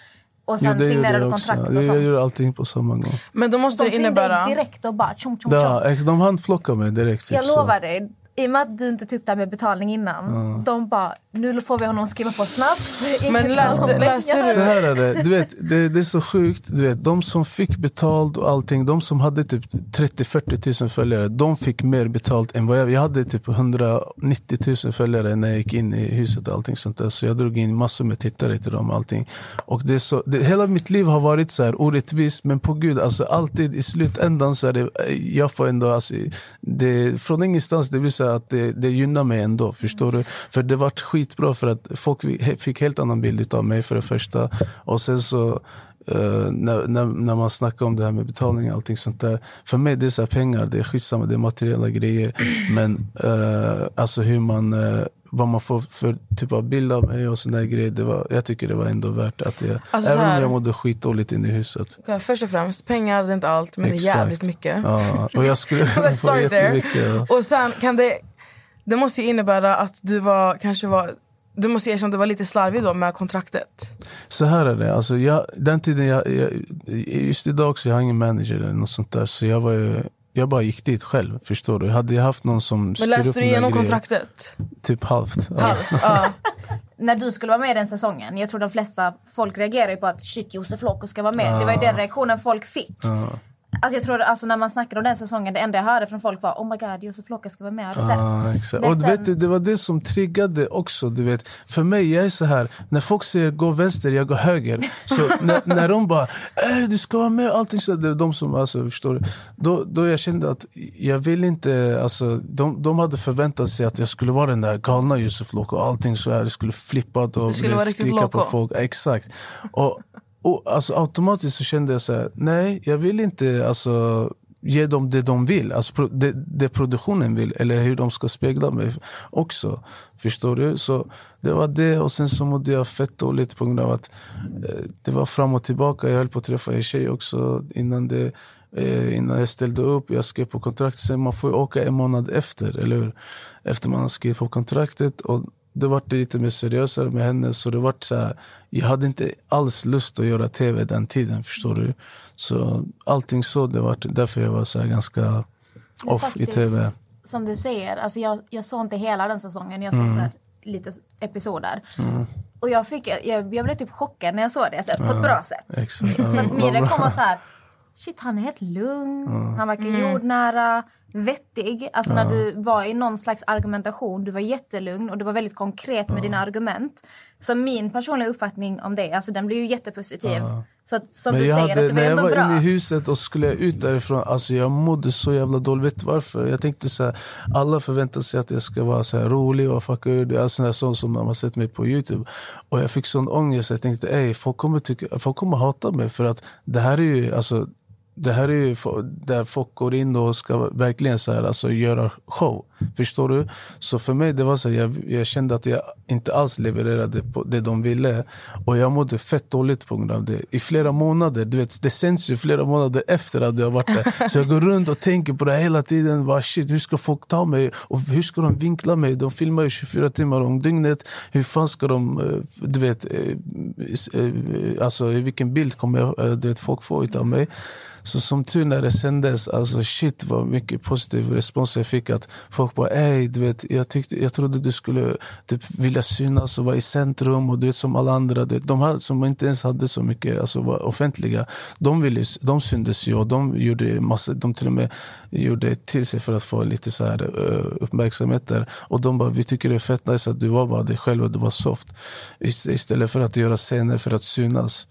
Och
Jo,
sen
det gjorde
signerar du
jag också.
kontrakt och
Jag, jag
sånt.
gör allting på samma gång.
Men då måste
De
det innebära...
direkt och bara tjong tjong tjong.
Ja, de handplockar mig direkt.
Jag
typ så.
lovar dig, i och med att du inte det här med betalning innan. De bara, nu får vi honom skriva på snabbt.
Men läste, läste
Så
du?
här är det, du vet, det, det är så sjukt. Du vet, de som fick betalt och allting, de som hade typ 30-40 000 följare, de fick mer betalt än vad jag Jag hade typ 190 000 följare när jag gick in i huset och allting sånt där. Så jag drog in massor med tittare till dem och allting. Och det är så, det, hela mitt liv har varit så här orättvist, men på gud, alltså alltid i slutändan så är det, jag får ändå, alltså, det, från ingenstans, det blir så här att det, det gynnar mig ändå, förstår du? För det var skitbra för att folk fick helt annan bild av mig för det första. Och sen så Uh, när, när, när man snackar om det här med betalning och allting sånt där. För mig det är så pengar, det är skitsamma, det är materiella grejer. Men uh, alltså hur man, uh, vad man får för typ av bild av mig och såna där grejer. Det var, jag tycker det var ändå värt att jag,
Alltså så
även om jag mådde skitdåligt inne i huset.
Okej, Först och främst, pengar det är inte allt, men det är
Exakt.
jävligt mycket.
Ja, och jag skulle få jättemycket.
Och sen kan det... Det måste ju innebära att du var, kanske var... Du måste erkänna att du var lite slarvig då med kontraktet.
Så här är det, alltså jag, den tiden jag, jag, just idag så jag har ingen manager eller något sånt där. Så jag var ju, jag bara gick dit själv, förstår du? Hade jag haft någon som
Men läste
upp
du igenom
grejer-
kontraktet?
Typ halvt. Ja.
Halvt? Ja.
När du skulle vara med den säsongen, jag tror de flesta folk reagerar ju på att shit Josef Locke ska vara med. Det var ju den reaktionen folk fick. Alltså jag tror alltså när man snackade om den säsongen, det enda jag hörde från folk var oh my god Josef Locke ska vara med, har sett?
Ja, exakt. Och
sen-
vet du, det var det som triggade också. Du vet. För mig, jag är så här, när folk säger gå vänster, jag går höger. Så när, när de bara äh, du ska vara med, allting så, det är de som alltså, förstår du. Då, då jag kände att jag vill inte, alltså, de, de hade förväntat sig att jag skulle vara den där galna Yusuf Loko och allting så här, det skulle flippa och skrika på folk. Exakt. Och, och alltså, automatiskt så kände jag så här, nej jag vill inte alltså, ge dem det de vill, alltså det, det produktionen vill eller hur de ska spegla mig också. Förstår du? Så det var det och sen så mådde jag fett dåligt på grund av att eh, det var fram och tillbaka. Jag höll på att träffa en tjej också innan, det, eh, innan jag ställde upp. Jag skrev på kontraktet. Sen man får ju åka en månad efter, eller hur? Efter man har skrivit på kontraktet. Och det var lite mer seriösare med henne. Så det var så här, jag hade inte alls lust att göra tv den tiden, förstår du? Så allting så, det var därför jag var så här ganska off i
faktiskt,
tv.
Som du säger, alltså jag, jag såg inte hela den säsongen. Jag såg
Mm.
så här, lite episoder. Och jag, fick, jag, jag blev typ chockad när jag såg det, så här, på ett bra sätt.
Exakt.
Så
Ja,
att
bra.
reaktion var så här, shit han är helt lugn, han verkar jordnära. Vettig. Alltså när du var i någon slags argumentation, du var jättelugn och du var väldigt konkret med dina argument. Så min personliga uppfattning om det, alltså den blir ju jättepositiv. Så att, som
Men
du säger,
hade,
att det var
när jag
ändå
var
bra.
inne i huset och skulle ut därifrån, alltså jag mådde så jävla dåligt. Vet du varför? Jag tänkte så här, alla förväntar sig att jag ska vara så här rolig och fucka ur. Alltså sånt som de har sett mig på Youtube. Och jag fick sån ångest. Jag tänkte, ey, folk kommer, tycka, folk kommer hata mig för att det här är ju, alltså det här är ju där folk går in och ska verkligen så här, alltså, göra show. Förstår du? Så för mig det var så jag, jag kände att jag inte alls levererade på det de ville. Och jag mådde fett dåligt på grund av det. I flera månader. Du vet, det sänds ju flera månader efter att jag har varit där. Så jag går runt och tänker på det hela tiden. Bara, shit, hur ska folk ta mig? Och hur ska de vinkla mig? De filmar ju 24 timmar om dygnet. Hur fan ska de... Eh, du vet, eh, eh, alltså, vilken bild kommer jag, du vet, folk få av mig? Så som tur när det sändes, alltså shit vad mycket positiv respons jag fick. Att folk bara, ey, du vet, jag, tyckte, jag trodde du skulle typ, vilja synas och vara i centrum. Och du vet, som alla andra, du vet, de här som inte ens hade så mycket, alltså var offentliga, de, ville, de syndes ju och de gjorde massa, de till och med gjorde till sig för att få lite så här uh, uppmärksamhet där. Och de bara, vi tycker det är fett nice att du var bara dig själv och du var soft. Ist- Istället för att göra scener för att synas.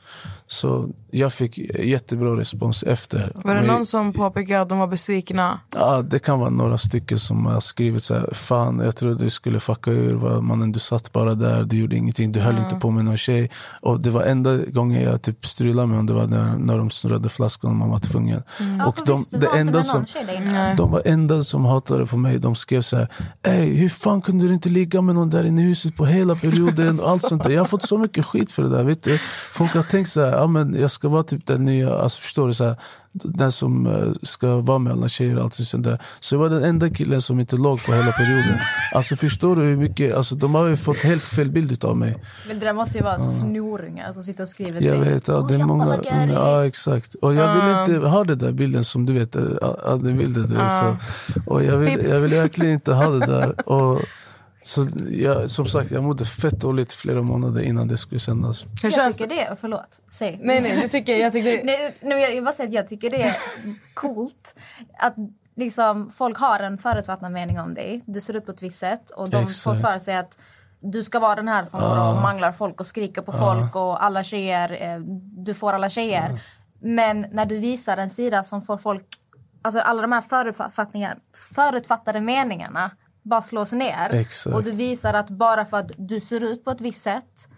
Så jag fick jättebra respons efter.
Var det
Men-
någon som påpekade att de var besvikna?
Ja, det kan vara några stycken som skrivit så här, fan jag trodde du skulle fucka ur, va, mannen du satt bara där, du gjorde ingenting, du höll inte på med någon tjej. Och det var enda gången jag typ strulade med honom, det var när, när de snurrade flaskan och man var tvungen.
Ja,
Och
för
de,
visst,
det enda som, de var enda som hatade på mig. De skrev så här, Ey, hur fan kunde du inte ligga med någon där inne i huset på hela perioden? Och allt sånt där. Jag har fått så mycket skit för det där. Vet du? Folk har tänkt så här, ja, men jag ska vara typ den nya, alltså, förstår du? Så här, den som eh, ska vara med alla tjejer och allt sånt där. Så jag var den enda killen som inte låg på hela perioden. Alltså förstår du hur mycket, alltså, de har ju fått helt fel bild av mig.
Men det där måste ju vara snorungar som sitter och skriver
Jag
till
vet, ja,
"Oh,
det är
jag
många
bara
unga,
Garis."
ja exakt. Och jag vill inte ha den där bilden som du vet, Adde Wilde. Du vet, så. Och jag vill, jag vill verkligen inte ha det där. Och, så jag, som sagt, jag mådde fett dåligt flera månader innan det skulle sändas.
Hur
Jag tycker
det?
det, förlåt, säg.
Nej, nej, du tycker, jag tycker...
Nej, nej, jag vill bara säga att jag tycker det är coolt att liksom, folk har en förutfattad mening om dig. Du ser ut på ett visst sätt och de får
Exakt.
för sig att du ska vara den här som går och manglar folk och skriker på folk och alla tjejer, eh, du får alla tjejer. Men när du visar en sida som får folk, alltså alla de här förutfattningar, förutfattade meningarna bara slås ner.
Exakt.
Och du visar att bara för att du ser ut på ett visst sätt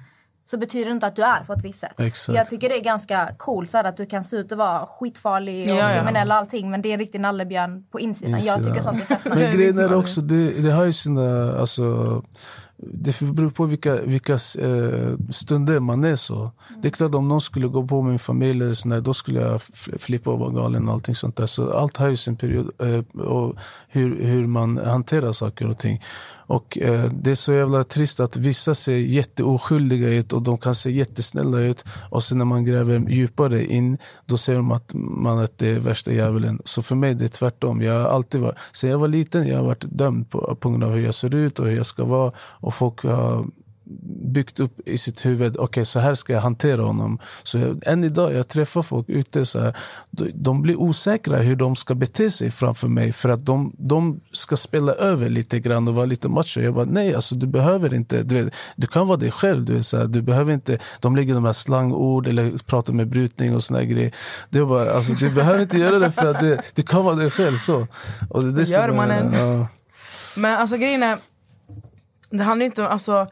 så betyder det inte att du är på ett visst sätt.
Exakt.
Jag tycker det är ganska coolt så här, att du kan se ut att vara skitfarlig och
Ja,
kriminell och allting men det är en riktig nallebjörn på insidan. Jag tycker sånt är fett.
Men grejen är också, det, det har ju sina... Alltså, det beror på vilka, vilka eh, stunder man är så. Det är klart om någon skulle gå på min familj eller sån där, då skulle jag flippa och vara galen och allting sånt där. Så allt har ju sin period eh, och hur, hur man hanterar saker och ting. Och eh, det är så jävla trist att vissa ser jätteoskyldiga ut och de kan se jättesnälla ut. Och sen när man gräver djupare in, då ser de att man att det är värsta djävulen. Så för mig det är tvärtom. Jag har alltid varit, sen jag var liten jag har varit dömd på, på grund av hur jag ser ut och hur jag ska vara. Och folk har byggt upp i sitt huvud, okej så här ska jag hantera honom. Så jag, än idag, jag träffar folk ute, så här, de, blir osäkra hur de ska bete sig framför mig för att de, de ska spela över lite grann och vara lite macho. Jag bara, nej alltså du behöver inte, du, vet, du kan vara dig själv. Du, vet, så här, du behöver inte, de lägger de här slangord eller pratar med brutning och såna grejer. Det är bara, alltså, du behöver inte göra det för att du, du kan vara dig själv så. Och det det som
Gör
är-
mannen.
ja.
Men alltså grejen är, det handlar inte om, alltså,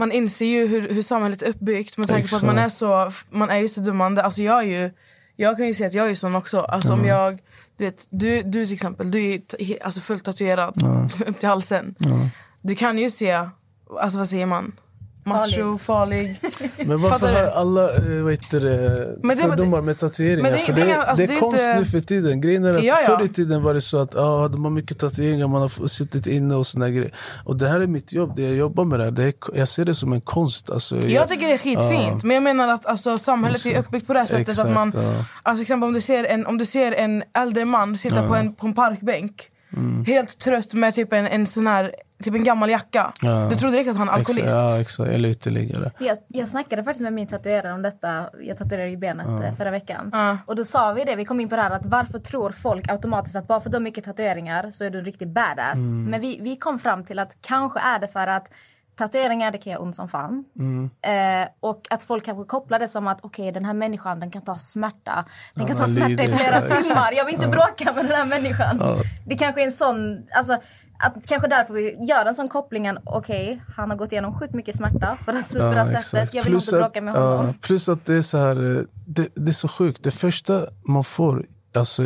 man inser ju hur, hur samhället är uppbyggt med tanke på att man är så, man är ju så dömande. Alltså jag är ju, jag kan ju säga att jag är sån också. Alltså om jag, du vet, du, du till exempel, du är alltså fullt tatuerad upp till halsen. Du kan ju se, alltså vad säger man? Macho, farlig.
Men varför har alla eh, vad heter det,
Men det-
fördomar med tatueringar?
Men det är-
för
det
det,
är- alltså,
det är
det är
konst
inte-
nu för tiden. Grejen är att
Ja, ja.
förr i tiden var det så att ah, hade man mycket tatueringar, man har suttit inne och såna grejer. Och det här är mitt jobb, det jag jobbar med det här. Det är, jag ser det som en konst. Alltså,
Jag tycker det är skitfint, men jag menar att alltså, samhället är uppbyggt på det här sättet
Exakt,
att man,
ja.
alltså, exempel om du ser en, om du ser en äldre man sitta på, en, på en parkbänk,
Mm.
helt trött med typ en, en sån här typ en gammal jacka.
Ja.
Du trodde direkt att han är alkoholist.
Exakt, ja, exakt. Eller uteliggare.
Jag, jag snackade faktiskt med min tatuerare om detta. Jag tatuerade ju benet eh, förra veckan.
Ja.
Och då sa vi det, vi kom in på det här att varför tror folk automatiskt att bara för att du har mycket tatueringar så är du en riktig badass. Men vi, vi kom fram till att kanske är det för att tatueringar det kan göra ont som fan. Eh, och att folk kanske kopplar det som att okej den här människan den kan ta smärta. Den kan
Ja,
ta smärta i flera
Ja,
timmar. Jag vill inte bråka med den här människan. Det kanske är en sån, alltså att kanske därför vi gör en sån kopplingen. Okej, han har gått igenom sjukt mycket smärta för att se ut på det här
exakt.
sättet. Jag vill
Plus
inte bråka med honom.
ja, plus att det är så här, eh, det, det är så sjukt. Det första man får, alltså,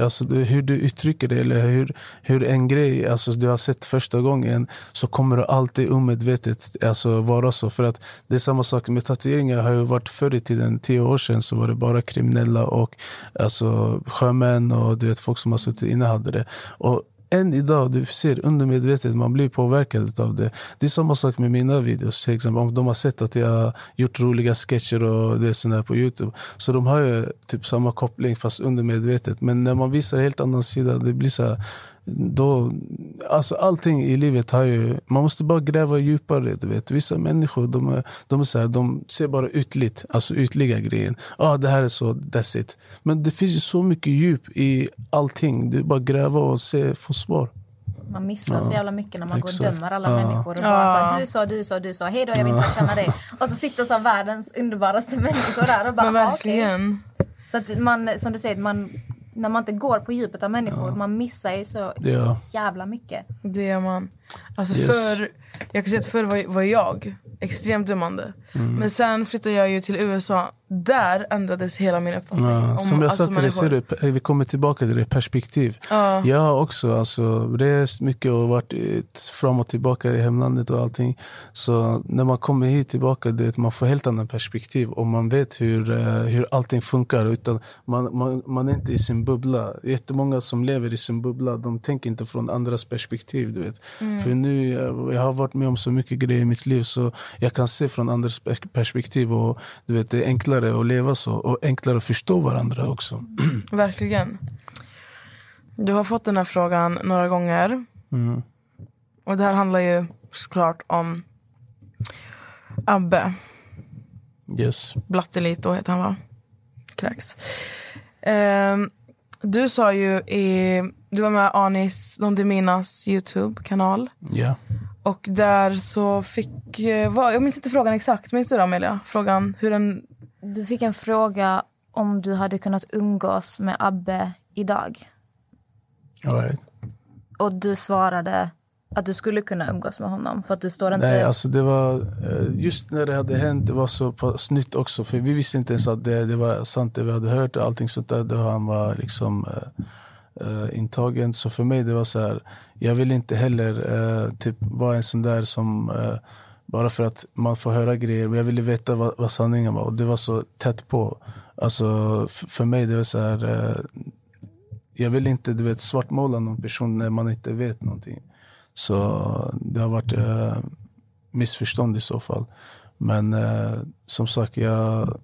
alltså det, hur du uttrycker det eller hur, hur en grej alltså, du har sett första gången så kommer det alltid omedvetet alltså, vara så. För att det är samma sak med tatueringar. har ju varit förr i tiden, tio år sedan, så var det bara kriminella och alltså, sjömän och du vet, folk som har suttit inne hade det. Och än idag, du ser undermedvetet, man blir påverkad av det. Det är samma sak med mina videos. Till exempel, om de har sett att jag har gjort roliga sketcher och det sånt på Youtube. Så de har ju typ samma koppling fast undermedvetet. Men när man visar en helt annan sida, det blir så här, då, alltså allting i livet har ju, man måste bara gräva djupare. Du vet. Vissa människor de är, de är så här, de ser bara ytligt, alltså ytliga grejen. ah, det här är så, that's it. Men det finns ju så mycket djup i allting. Det är bara gräva och se, få svar.
Man missar så jävla mycket när man går och
Exakt.
dömer alla
Ja.
människor. Och bara
Ja.
så här, du sa, du sa, du sa, hej då jag vill inte känna dig. Och så sitter så världens underbaraste människor där och bara,
Men
"Ah, okej."
verkligen.
Så att man, som du säger, man, när man inte går på djupet av människor, man missar ju så
Ja.
jävla mycket.
Det är man. Alltså
Yes.
för, jag kan säga att förr var, var jag extremt dömande.
Mm.
Men sen flyttade jag ju till USA. Där ändrades hela min uppfattning.
Ja,
om
som jag
alltså
sa till dig, ser du, vi kommer tillbaka till det perspektiv.
Ja.
Jag har också alltså, rest mycket och varit ut, fram och tillbaka i hemlandet och allting. Så när man kommer hit tillbaka, det, man får helt annan perspektiv och man vet hur, eh, hur allting funkar. Utan man, man, man är inte i sin bubbla. Jättemånga som lever i sin bubbla, de tänker inte från andras perspektiv. Du vet. För nu, jag, jag har varit med om så mycket grejer i mitt liv så jag kan se från andras pers- perspektiv. Och du vet, Det är enklare att leva så och enklare att förstå varandra också.
Verkligen. Du har fått den här frågan några gånger.
Mm.
Och det här handlar ju såklart om Abbe.
Yes.
Blattelito heter han va? Kräks. Ehm, du sa ju i, du var med Anis Don Deminas Youtube-kanal.
Ja.
Och där så fick, eh, vad, jag minns inte frågan exakt, minns du det Amelia? Frågan hur den,
Du fick en fråga om du hade kunnat umgås med Abbe idag.
All right.
Och du svarade att du skulle kunna umgås med honom. För att du står inte...
Nej, alltså det var, eh, just när det hade hänt, det var så pass nytt också. För vi visste inte ens att det, det var sant det vi hade hört och allting sånt där. Då han var liksom eh, intagen. Så för mig det var så här, jag vill inte heller eh, typ vara en sån där som eh, bara för att man får höra grejer. Men jag ville veta vad, vad sanningen var och det var så tätt på. Alltså för mig det var så här, eh, jag vill inte du vet, svartmåla någon person när man inte vet någonting. Så det har varit eh, missförstånd i så fall. Men eh, som sagt, jag,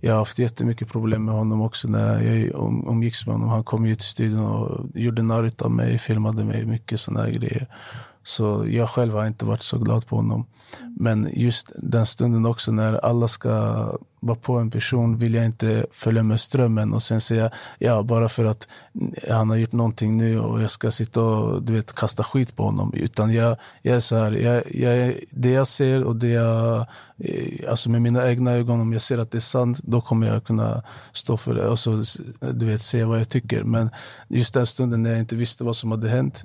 jag har haft jättemycket problem med honom också när jag um, umgicks med honom. Han kom ju till studion och gjorde narr av mig, filmade mig, mycket sådana grejer. Så jag själv har inte varit så glad på honom. Men just den stunden också när alla ska vara på en person vill jag inte följa med strömmen och sen säga ja bara för att han har gjort någonting nu och jag ska sitta och du vet, kasta skit på honom. Utan jag, jag är så här, jag, jag, det jag ser och det jag, eh, alltså med mina egna ögon, om jag ser att det är sant, då kommer jag kunna stå för det och så, du vet, säga vad jag tycker. Men just den stunden när jag inte visste vad som hade hänt,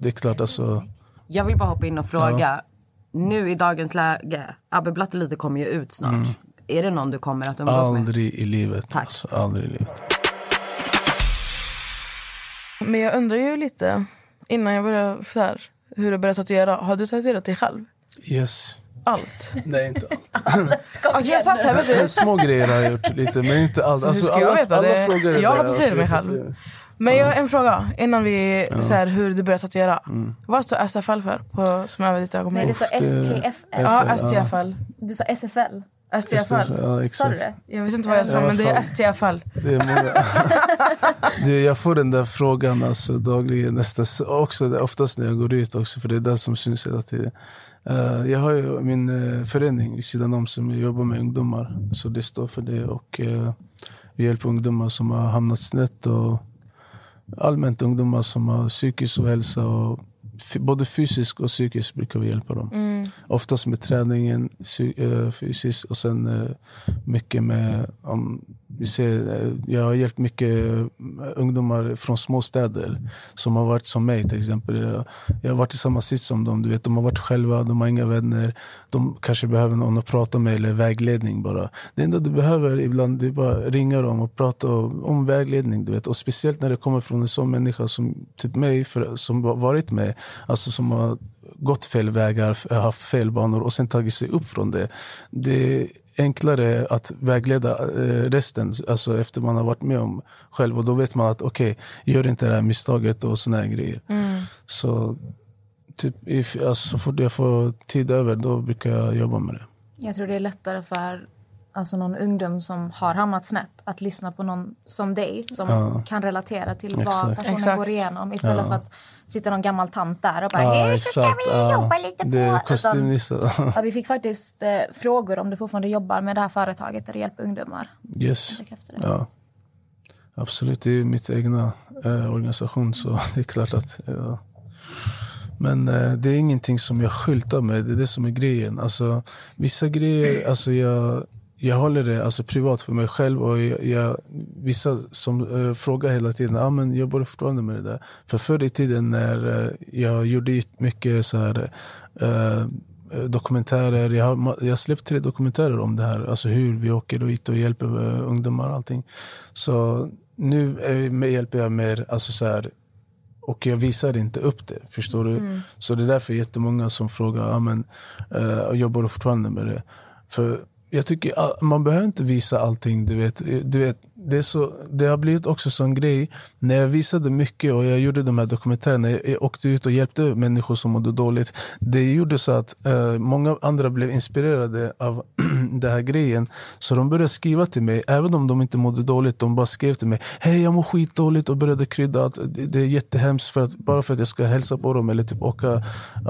det är klart alltså
jag vill bara hoppa in och fråga. Nu i dagens läge, Abbe Blattelite kommer ju ut snart.
Mm.
Är det någon du kommer att umgås med?
Aldrig i livet.
Tack.
Alltså, aldrig i livet.
men jag undrar ju lite innan jag börjar så här, hur du började tatuera. Har du tatuerat dig själv?
Yes.
Allt?
Nej, inte allt.
Alltså jag satt här vet du.
Små grejer har jag gjort lite, men inte allt. Alltså, alla, alla
det?
är
Jag har tatuerat mig själv. Men jag har en fråga innan vi, så här, hur du började tatuera.
Mm.
Vad står SFL för på, som över ditt
Nej,
ögonbryn?
det står STFL.
Ja, STFL.
Du sa SFL.
STFL.
Ja,
Sa du det?
Jag vet inte vad jag sa,
Ja,
men det är. STFL.
Det är många. du, jag får den där frågan alltså, dagligen, nästan, så- också, oftast när jag går ut också, för det är det som syns hela tiden. Eh, jag har ju min uh, förening vid sidan om som jobbar med ungdomar, så det står för det. Och eh, Vi hjälper ungdomar som har hamnat snett och allmänt ungdomar som har psykisk ohälsa. Och både fysiskt och psykiskt brukar vi hjälpa dem. Oftast med träningen eh, fysiskt och sen eh, mycket med... Om, vi ser, eh, jag har hjälpt mycket eh, ungdomar från småstäder som har varit som mig till exempel. Jag, jag har varit i samma sits som dem. Du vet, de har varit själva, de har inga vänner. De kanske behöver någon att prata med eller vägledning bara. Det enda du behöver ibland det är bara ringa dem och prata om, om vägledning. Du vet. Och speciellt när det kommer från en sån människa som typ mig, för, som har varit med. Alltså som har gått fel vägar, haft fel banor och sen tagit sig upp från det. Det är enklare att vägleda eh, resten alltså efter man har varit med om själv. Och då vet man att okej, gör inte det här misstaget och såna här grejer. Så typ, if, alltså, så fort jag får tid över då brukar jag jobba med det.
Jag tror det är lättare för alltså någon ungdom som har hamnat snett att lyssna på någon som dig som
Ja.
kan relatera till vad
Exakt.
personen
Exakt.
går igenom istället
Ja.
för att sitta någon gammal tant där och bara
Ja,
"Nu ska vi
Ja.
jobba lite på... Utan,
kostymnisse.
ja, vi fick faktiskt eh, frågor om du fortfarande jobbar med det här företaget där du hjälper ungdomar.
Yes. Ja. Absolut, det är ju mitt egna eh, organisation så det är klart att... Ja. Men eh, det är ingenting som jag skyltar med, det är det som är grejen. Alltså, vissa grejer, alltså jag, jag håller det alltså, privat för mig själv. Och jag, jag, vissa som eh, frågar hela tiden, ah, men jobbar du fortfarande med det där? För förr i tiden när eh, jag gjorde mycket så här, eh, dokumentärer. Jag har, jag släppt tre dokumentärer om det här. Alltså hur vi åker dit och hjälper ungdomar och allting. Så nu är hjälper jag mer, alltså så här, och jag visar inte upp det. Förstår du? Så det är därför jättemånga som frågar, ah, men, eh, jobbar fortfarande med det? För jag tycker ah, man behöver inte visa allting. Du vet, eh, du vet, det, är så, det har blivit också sån grej, när jag visade mycket och jag gjorde de här dokumentärerna, jag, åkte ut och hjälpte människor som mådde dåligt. Det gjorde så att eh, många andra blev inspirerade av den här grejen. Så de började skriva till mig, även om de inte mådde dåligt. De bara skrev till mig, hej jag mår skitdåligt och började krydda att det, det är jättehemskt för att, bara för att jag ska hälsa på dem eller typ åka.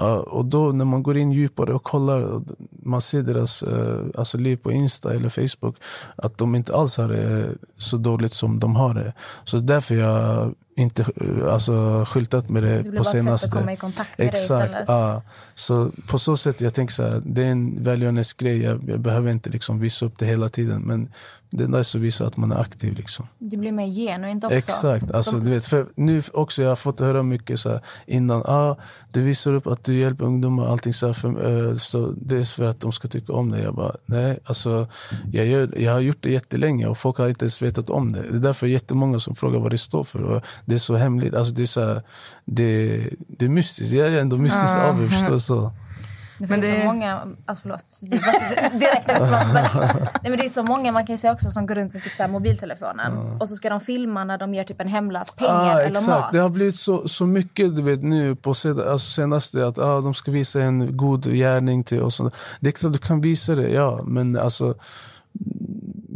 Uh, och då när man går in djupare och kollar, och man ser deras uh, alltså liv på Insta eller Facebook, att de inte alls har det så dåligt som de har det. Så därför jag inte alltså, skyltat med det
Det
på senaste.
att komma i kontakt med dig
Exakt,
istället.
ja. Så på så sätt jag tänker så här, det är en välgörenhetsgrej. Jag, jag behöver inte liksom visa upp det hela tiden. Men det är nice att visa att man är aktiv. Liksom.
Det blir mer genuint också.
Exakt. Alltså, du vet, för nu också, jag har fått höra mycket så här, innan. Ah, du visar upp att du hjälper ungdomar. Allting så här, för, eh, så det är för att de ska tycka om det. Jag bara, nej. Alltså, jag, gör, jag har gjort det jättelänge och folk har inte ens vetat om det. Det är därför jättemånga som frågar vad det står för. Och det är så hemligt. Alltså, det, är så här, det, det är mystiskt. Jag är ändå mystisk av. Förstår du? så.
Men det är
det-
så många, alltså förlåt, direkt förlåt, men, nej, men det är så många man kan säga också som går runt med typ så här mobiltelefonen och så ska de filma när de ger typ en hemlös pengar
Ah,
eller
exakt.
mat.
Det har blivit så, så mycket du vet, nu på sen, alltså senaste att ah, de ska visa en god gärning till oss. Det är klart du kan visa det, ja. Men alltså,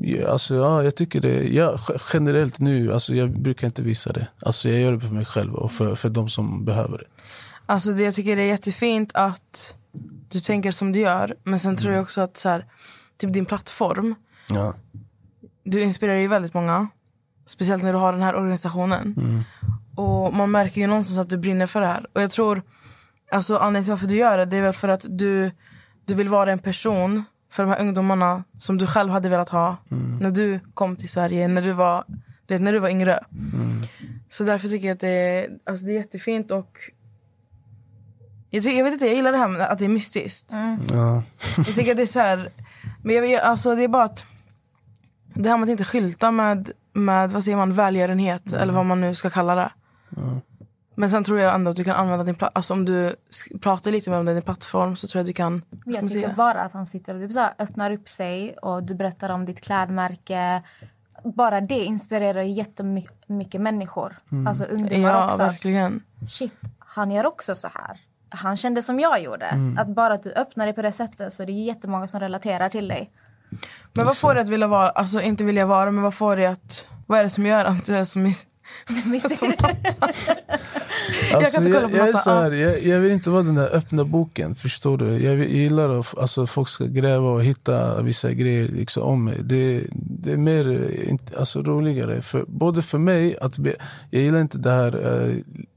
ja, alltså ja, jag tycker det. Ja, ge- generellt nu, alltså, jag brukar inte visa det. Alltså, jag gör det för mig själv och för, för de som behöver det.
Alltså det, jag tycker det är jättefint att du tänker som du gör. Men sen tror jag också att så här, typ din plattform,
Ja.
du inspirerar ju väldigt många. Speciellt när du har den här organisationen. Och man märker ju någonstans att du brinner för det här. Och jag tror, alltså anledningen till varför du gör det, det är väl för att du, du vill vara en person för de här ungdomarna som du själv hade velat ha när du kom till Sverige, när du var, vet, när du var yngre. Så därför tycker jag att det är, alltså det är jättefint och jag, tycker, jag vet inte, jag gillar det här med att det är mystiskt.
Ja.
Jag tycker att det är så här, men jag, jag, alltså det är bara att det här med att inte skylta med, med vad säger man, välgörenhet eller vad man nu ska kalla det. Men sen tror jag ändå att du kan använda din plattform, alltså om du sk- pratar lite mer om din plattform så tror jag att du kan
Jag tycker
säga?
bara att han sitter och typ så här öppnar upp sig och du berättar om ditt klädmärke. Bara det inspirerar jättemycket människor. Alltså ungdomar
Ja,
också.
verkligen.
Shit, han gör också så här. Han kände som jag gjorde. Att bara att du öppnar dig på det sättet så är det jättemånga som relaterar till dig.
Men vad får dig att vilja vara, alltså inte vilja vara, men vad får dig att, vad är det som gör att du är så miss... som Natta? jag kan inte kolla på
jag, är
Natta.
så här, jag, jag vill inte vara den där öppna boken, förstår du? Jag, vill- jag gillar att alltså, folk ska gräva och hitta vissa grejer liksom, om mig. Det, det är mer eh, alltså, roligare, för, både för mig, att be, jag gillar inte det här eh,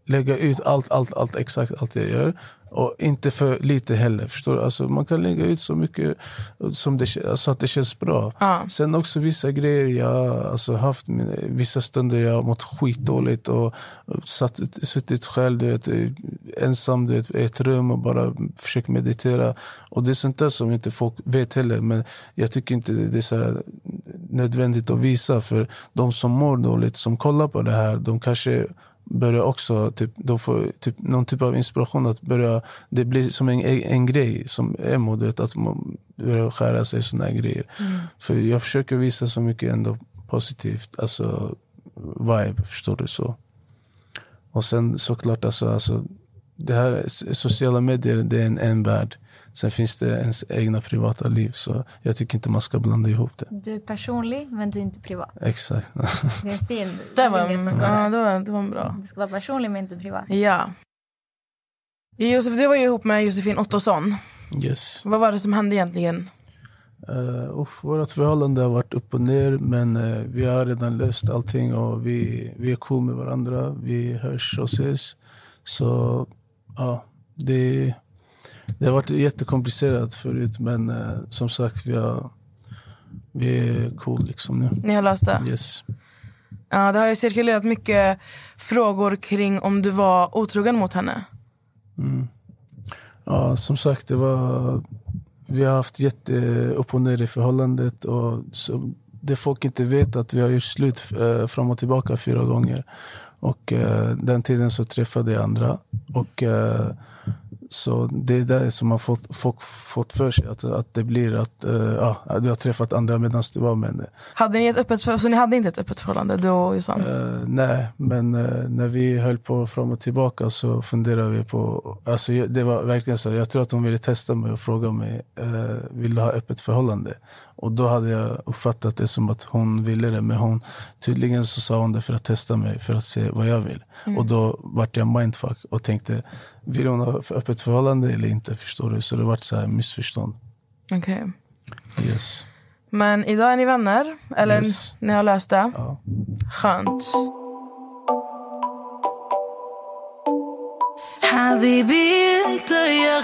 lägga ut allt, allt, allt exakt allt jag gör. Och inte för lite heller. Förstår du? Alltså, man kan lägga ut så mycket som det, kä- så att det känns bra.
Ja.
Sen också vissa grejer, jag har alltså haft vissa stunder jag mått skitdåligt och satt, suttit själv du vet, eh, ensam du vet, i ett rum och bara försökt meditera. Och det är sånt där som inte folk vet heller. Men jag tycker inte det är så nödvändigt att visa för de som mår dåligt, som kollar på det här, de kanske börjar också, typ, de får typ, någon typ av inspiration att börja, det blir som en, en grej som emo, du vet, att man börjar skära sig här grejer. För jag försöker visa så mycket ändå positivt, alltså vibe, förstår du så. Och sen såklart, alltså, alltså, det här sociala medier, det är en, en värld. Sen finns det ens egna privata liv, så jag tycker inte man ska blanda ihop det.
Du är personlig, men du är inte privat.
Exakt.
Det är en fin
Det var, ja, det var, det var bra.
Du ska vara personlig, men inte privat.
Ja. Josef, du var ju ihop med Josefin Ottosson.
Yes.
Vad var det som hände egentligen?
Uh, uff, vårt förhållande har varit upp och ner men eh, vi har redan löst allting och vi, vi är cool med varandra. Vi hörs och ses. Så ja, det, det har varit jättekomplicerat förut men eh, som sagt vi, har, vi är cool liksom nu.
Ni har löst det?
Yes.
Ja, det har ju cirkulerat mycket frågor kring om du var otrogen mot henne.
Ja, som sagt, det var, vi har haft jätte upp och ner i förhållandet. Och så, det folk inte vet att vi har gjort slut eh, fram och tillbaka fyra gånger. Och eh, den tiden så träffade jag andra. Och eh, så det är det som har fått, folk fått för sig. Att, att det blir att eh, ja, du har träffat andra medan du var med henne.
Hade ni ett öppet, för- så ni hade inte ett öppet förhållande, du och Jossan?
Eh, nej, men eh, när vi höll på fram och tillbaka så funderade vi på... Alltså, det var verkligen så. Jag tror att hon ville testa mig och fråga mig eh, vill du ha öppet förhållande. Och då hade jag uppfattat det som att hon ville det. Men hon, tydligen så sa hon det för att testa mig, för att se vad jag vill. Mm. Och då vart jag mindfuck och tänkte, vill hon ha öppet förhållande eller inte? Förstår du? Så det vart så här missförstånd.
Okej. Okay.
Yes.
Men idag är ni vänner, eller
yes.
ni har löst det?
Ja.
Skönt.
Habibi, inte jag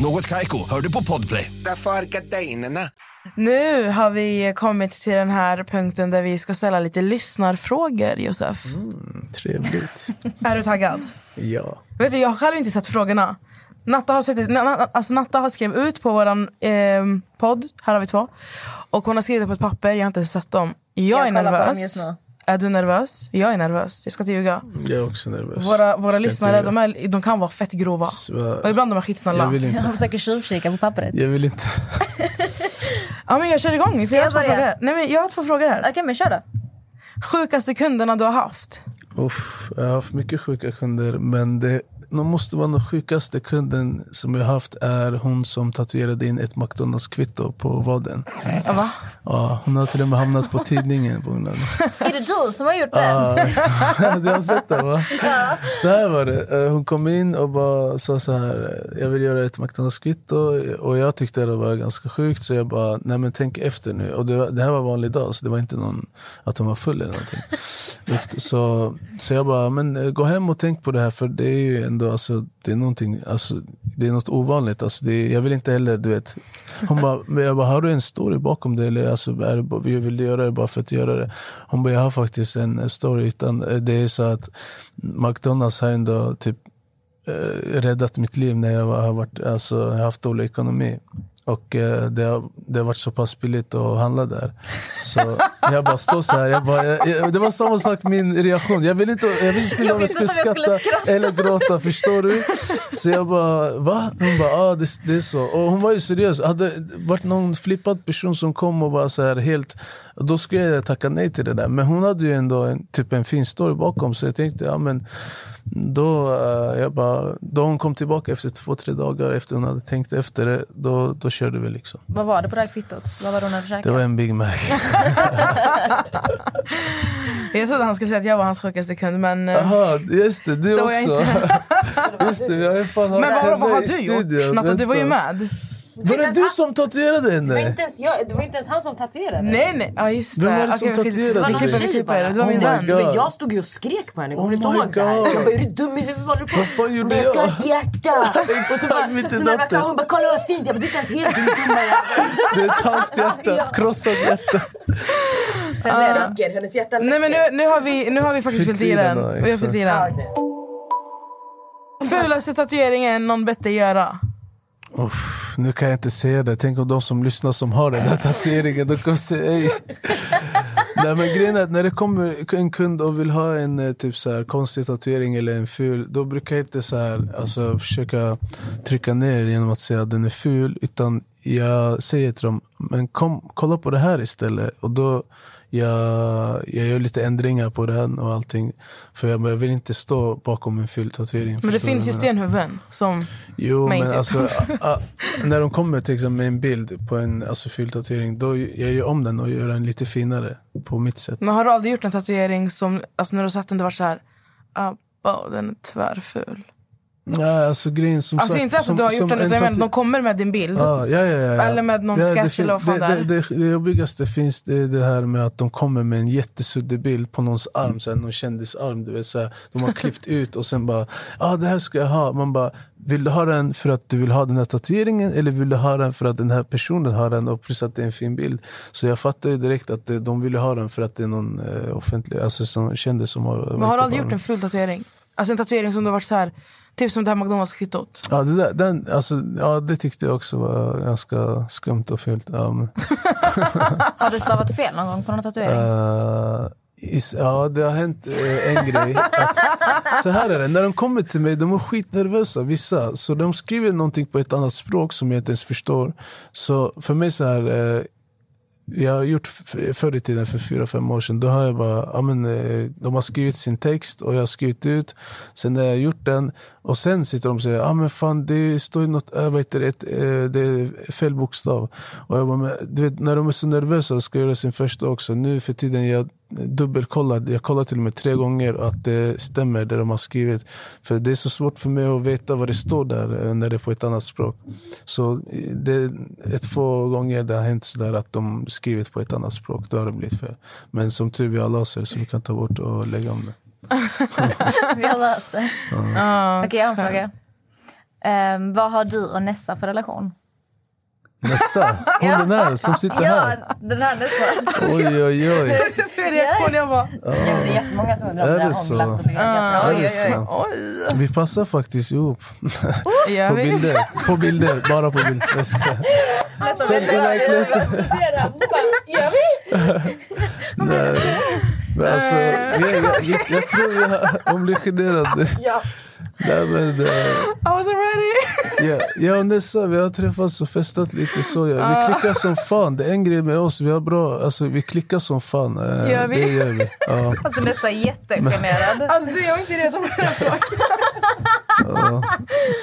Något Kaiko, hör du på Podplay.
Därför är gardinerna.
Nu har vi kommit till den här punkten där vi ska ställa lite lyssnarfrågor, Josef.
Trevligt.
Är du taggad?
ja.
Vet du, jag har själv inte sett frågorna. Natta har, suttit, alltså Natta har skrivit ut på vår eh, podd, här har vi två. Och hon har skrivit på ett papper, jag har inte sett dem. Jag,
Jag
är nervös. Är du nervös? Jag är nervös, jag ska inte ljuga.
Jag är också nervös.
Våra, våra lyssnare de, är, de kan vara fett grova.
Så-
Och ibland de är skitsnälla.
Jag vill inte.
Jag försöker tjuvkika på pappret.
Jag vill inte.
Ja, men jag kör igång, för jag, har
jag
två frågor. Nej, men jag har två frågor här.
Okej, men kör då.
Sjukaste kunderna du har haft?
Uff, jag har haft mycket sjuka kunder men det de måste vara den sjukaste kunden som jag haft är hon som tatuerade in ett McDonalds-kvitto på vaden.
Ja, va?
Ja, hon har till och med hamnat på tidningen på grund av det.
Är det du som har gjort det?
Du har sett det va? Så här var det. Eh, Hon kom in och bara sa så här. Jag vill göra ett McDonalds-kvitto. Och jag tyckte det var ganska sjukt. Så jag bara, nej men tänk efter nu. Och det, var, det här var vanlig dag. Så det var inte någon, att hon var full eller någonting. Så, så jag bara, men eh, gå hem och tänk på det här. För det är ju ändå, alltså, det är någonting, alltså, det är något ovanligt. Alltså, det är, jag vill inte heller, du vet. Hon bara, jag bara, har du en story bakom det? Eller alltså, är det bara, vill du göra det bara för att göra det? Hon bara, jag har faktiskt en story. Utan eh, det är så att McDonalds har ändå typ eh, räddat mitt liv när jag har, varit, alltså, jag haft dålig ekonomi. Och eh, det, har, det har varit så pass billigt att handla där. Så jag bara står så här. Jag bara, jag, jag, det var samma sak min reaktion. Jag vill inte, jag visste inte om jag skulle skratta, eller gråta. Förstår du? Så jag bara, va? Hon bara, ah, det, det är så. Och hon var ju seriös. Hade det varit någon flippad person som kom och var så här helt... Då skulle jag tacka nej till det där. Men hon hade ju ändå en, typ en fin story bakom. Så jag tänkte, ja men då, eh, jag bara, då hon kom tillbaka efter två, tre dagar efter hon hade tänkt efter det, då, då körde vi liksom.
Vad var det på det här kvittot? Vad var det hon hade käkat?
Det var en Big Mac.
Jag trodde han skulle säga att jag var hans sjukaste kund men... eh,
Jaha, just det, du
var jag
också.
inte-
just det, har ju fan
Men vad, vad har du gjort? Natta, du var ju med.
Var det du som tatuerade
Det var
henne?
inte ens, jag, det var inte ens han som tatuerade.
Nej nej, ja just det.
Vem var det som
vi-
tatuerade dig?
klipper, vi
Tjej bara.
Det var min
Oh
vän.
Men jag stod ju och skrek på henne. Kommer
Oh
du inte
my
ihåg det här?
God.
Jag bara, är du dum i huvudet? Vad håller du på
Vad fan gjorde
Men jag ska ha
jag?
ett hjärta! bara,
mitt i
jag
natten.
hon bara, kolla vad fint. Jag bara, det är inte ens helt din dumma.
Det är ett halvt hjärta, krossat hjärta.
Får jag säga det?
Läcker, Hennes hjärta
Nej men nu, nu, har vi, nu har vi faktiskt
Fyll
fyllt i den. Vi har fyllt i
exakt.
den. Fulaste tatueringen någon bett dig göra?
Uff, nu kan jag inte säga det. Tänk om de som lyssnar som har den här tatueringen, de kommer säga ej. Nej men grejen är att när det kommer en kund och vill ha en eh, typ så här, konstig tatuering eller en ful, då brukar jag inte så här, alltså, försöka trycka ner genom att säga att den är ful. Utan jag säger till dem, men kom, kolla på det här istället. Och då jag, jag gör lite ändringar på den och allting. För jag, jag vill inte stå bakom en ful tatuering.
Men det finns ju stenhuvuden som...
Jo, men
typ.
alltså, a, a, när de kommer till exempel med en bild på en alltså, ful tatuering, då jag gör om den och gör den lite finare på mitt sätt.
Men har du aldrig gjort en tatuering som, alltså när du satt den, det var så här... Ah, den är tvärful.
Ja, alltså, grejen, som
Alltså
sagt,
inte att
som-
du har gjort den,
en
utan
tatu-
de kommer med din bild.
Ja, ja, ja, ja, ja.
Eller med någon
ja, det
sketch
fin-
eller vad fan
det,
det är.
det, det, det jobbigaste finns det, det här med att de kommer med en jättesuddig bild på någons arm, så här, någon kändisarm. Du vet, så här, de har klippt ut och sen bara, ah, det här ska jag ha. Man bara, vill du ha den för att du vill ha den här tatueringen eller vill du ha den för att den här personen har den och plus att det är en fin bild. Så jag fattar ju direkt att det, de vill ha den för att det är någon eh, offentlig, alltså som kändis som har
Men har du aldrig gjort en ful tatuering? Alltså en tatuering som du har varit så här... Typ som det här McDonalds-kvittot.
Ja, det, där, den, alltså, ja, det tyckte jag också var ganska skumt och fult. Ja, men,
Har du stavat fel någon gång på någon tatuering?
Is, ja, det har hänt eh, en grej. Att, så här är det, när de kommer till mig, de är skitnervösa vissa. Så de skriver någonting på ett annat språk som jag inte ens förstår. Så för mig så här... Eh, jag har gjort förr i tiden, för fyra, fem år sedan, då har jag bara, ja, men, eh, de har skrivit sin text och jag har skrivit ut. Sen har jag gjort den, och sen sitter de och säger, ja men fan det står ju något, äh, vad heter det, ett, eh, det är fel bokstav. Och jag bara, men, du vet, när de är så nervösa och ska göra sin första också, nu för tiden jag dubbelkollar, jag kollar till och med tre gånger att det stämmer det de har skrivit. För det är så svårt för mig att veta vad det står där eh, när det är på ett annat språk. Så eh, det är ett få gånger det har hänt sådär att de skrivit på ett annat språk, då har det blivit fel. Men som tur vi har laser så vi kan ta bort och lägga om det.
Vi har löst det.
Ja,
Okej, jag har en fråga. Ehm, vad har du och Nessa för relation?
Nessa, hon den här som sitter här.
Ja, den här Nessa.
Oj oj oj.
Min reaktion, jag bara...
Ja, det är jättemånga som undrar om har
det så?
hånglat och legat. Oj,
Är
oj,
det
oj.
så?
Oj!
Vi passar faktiskt ihop. På bilder, på bilder, bara på bilder. Jag skojar.
Nästan
Sen i verkligheten.
Gör vi?
Nej. Men alltså, jag, jag, jag, jag tror jag, hon blir generad.
Ja.
Nej, men, eh,
I wasn't ready!
ja, jag och Nessa vi har träffats och festat lite. så ja. Vi klickar som fan. Det är en grej med oss. Vi, har bra, alltså, vi klickar som fan. Eh,
Gör vi?
Det gör vi. Ja,
Alltså Nessa är jättegenerad.
Alltså du, jag var inte redo på den här frågan.
ja.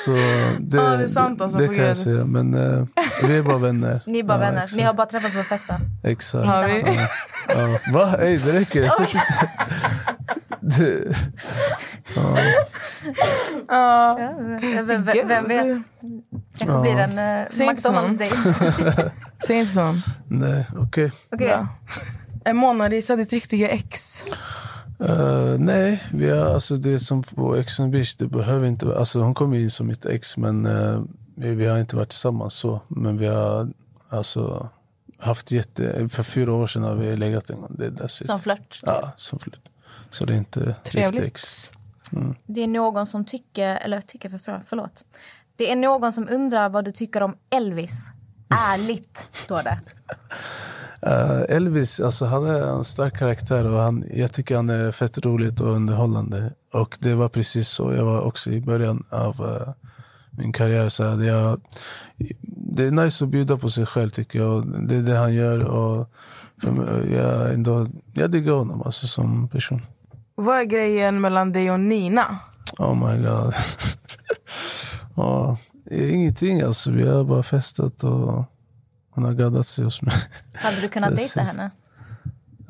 Så det,
Ja, det är sant, alltså,
det kan jag säga. Men eh, vi är bara vänner.
Ni är bara
Ja,
vänner.
exakt.
Ni har bara träffats på festa.
Exakt.
Har vi?
Ja. Ja. Va? Ey, det räcker. Inte... Det, ja.
Vem, vem, vet? Kanske
Ja.
blir en uh,
Säg inte
McDonalds-date.
Säg inte så.
Nej, okej.
Okej.
Bra. Är Mona Lisa ditt riktiga ex?
Eh, nej, vi har, alltså det som på Ex on Beach, det behöver inte vara- alltså Hon kom in som mitt ex, men eh, vi, vi har inte varit tillsammans så. Men vi har alltså haft jätte... För fyra år sedan har vi legat en gång. Det är that's it.
Som flört.
Ja, som flört. Så det är inte riktigt
Trevligt.
ex.
Det är någon som tycker, eller tycker för, för, förlåt. Det är någon som undrar vad du tycker om Elvis. ärligt, står det.
Eh, Elvis, alltså han är en stark karaktär och han, jag tycker han är fett roligt och underhållande. Och det var precis så jag var också i början av eh, min karriär. Så hade jag, det är nice att bjuda på sig själv tycker jag. Och Det är det han gör. Och för mig, jag, ändå, jag diggar honom alltså, som person.
Vad är grejen mellan dig och Nina?
Oh my god. ja, ingenting alltså. Vi har bara festat och hon har gaddat sig hos mig.
Hade du kunnat dejta henne?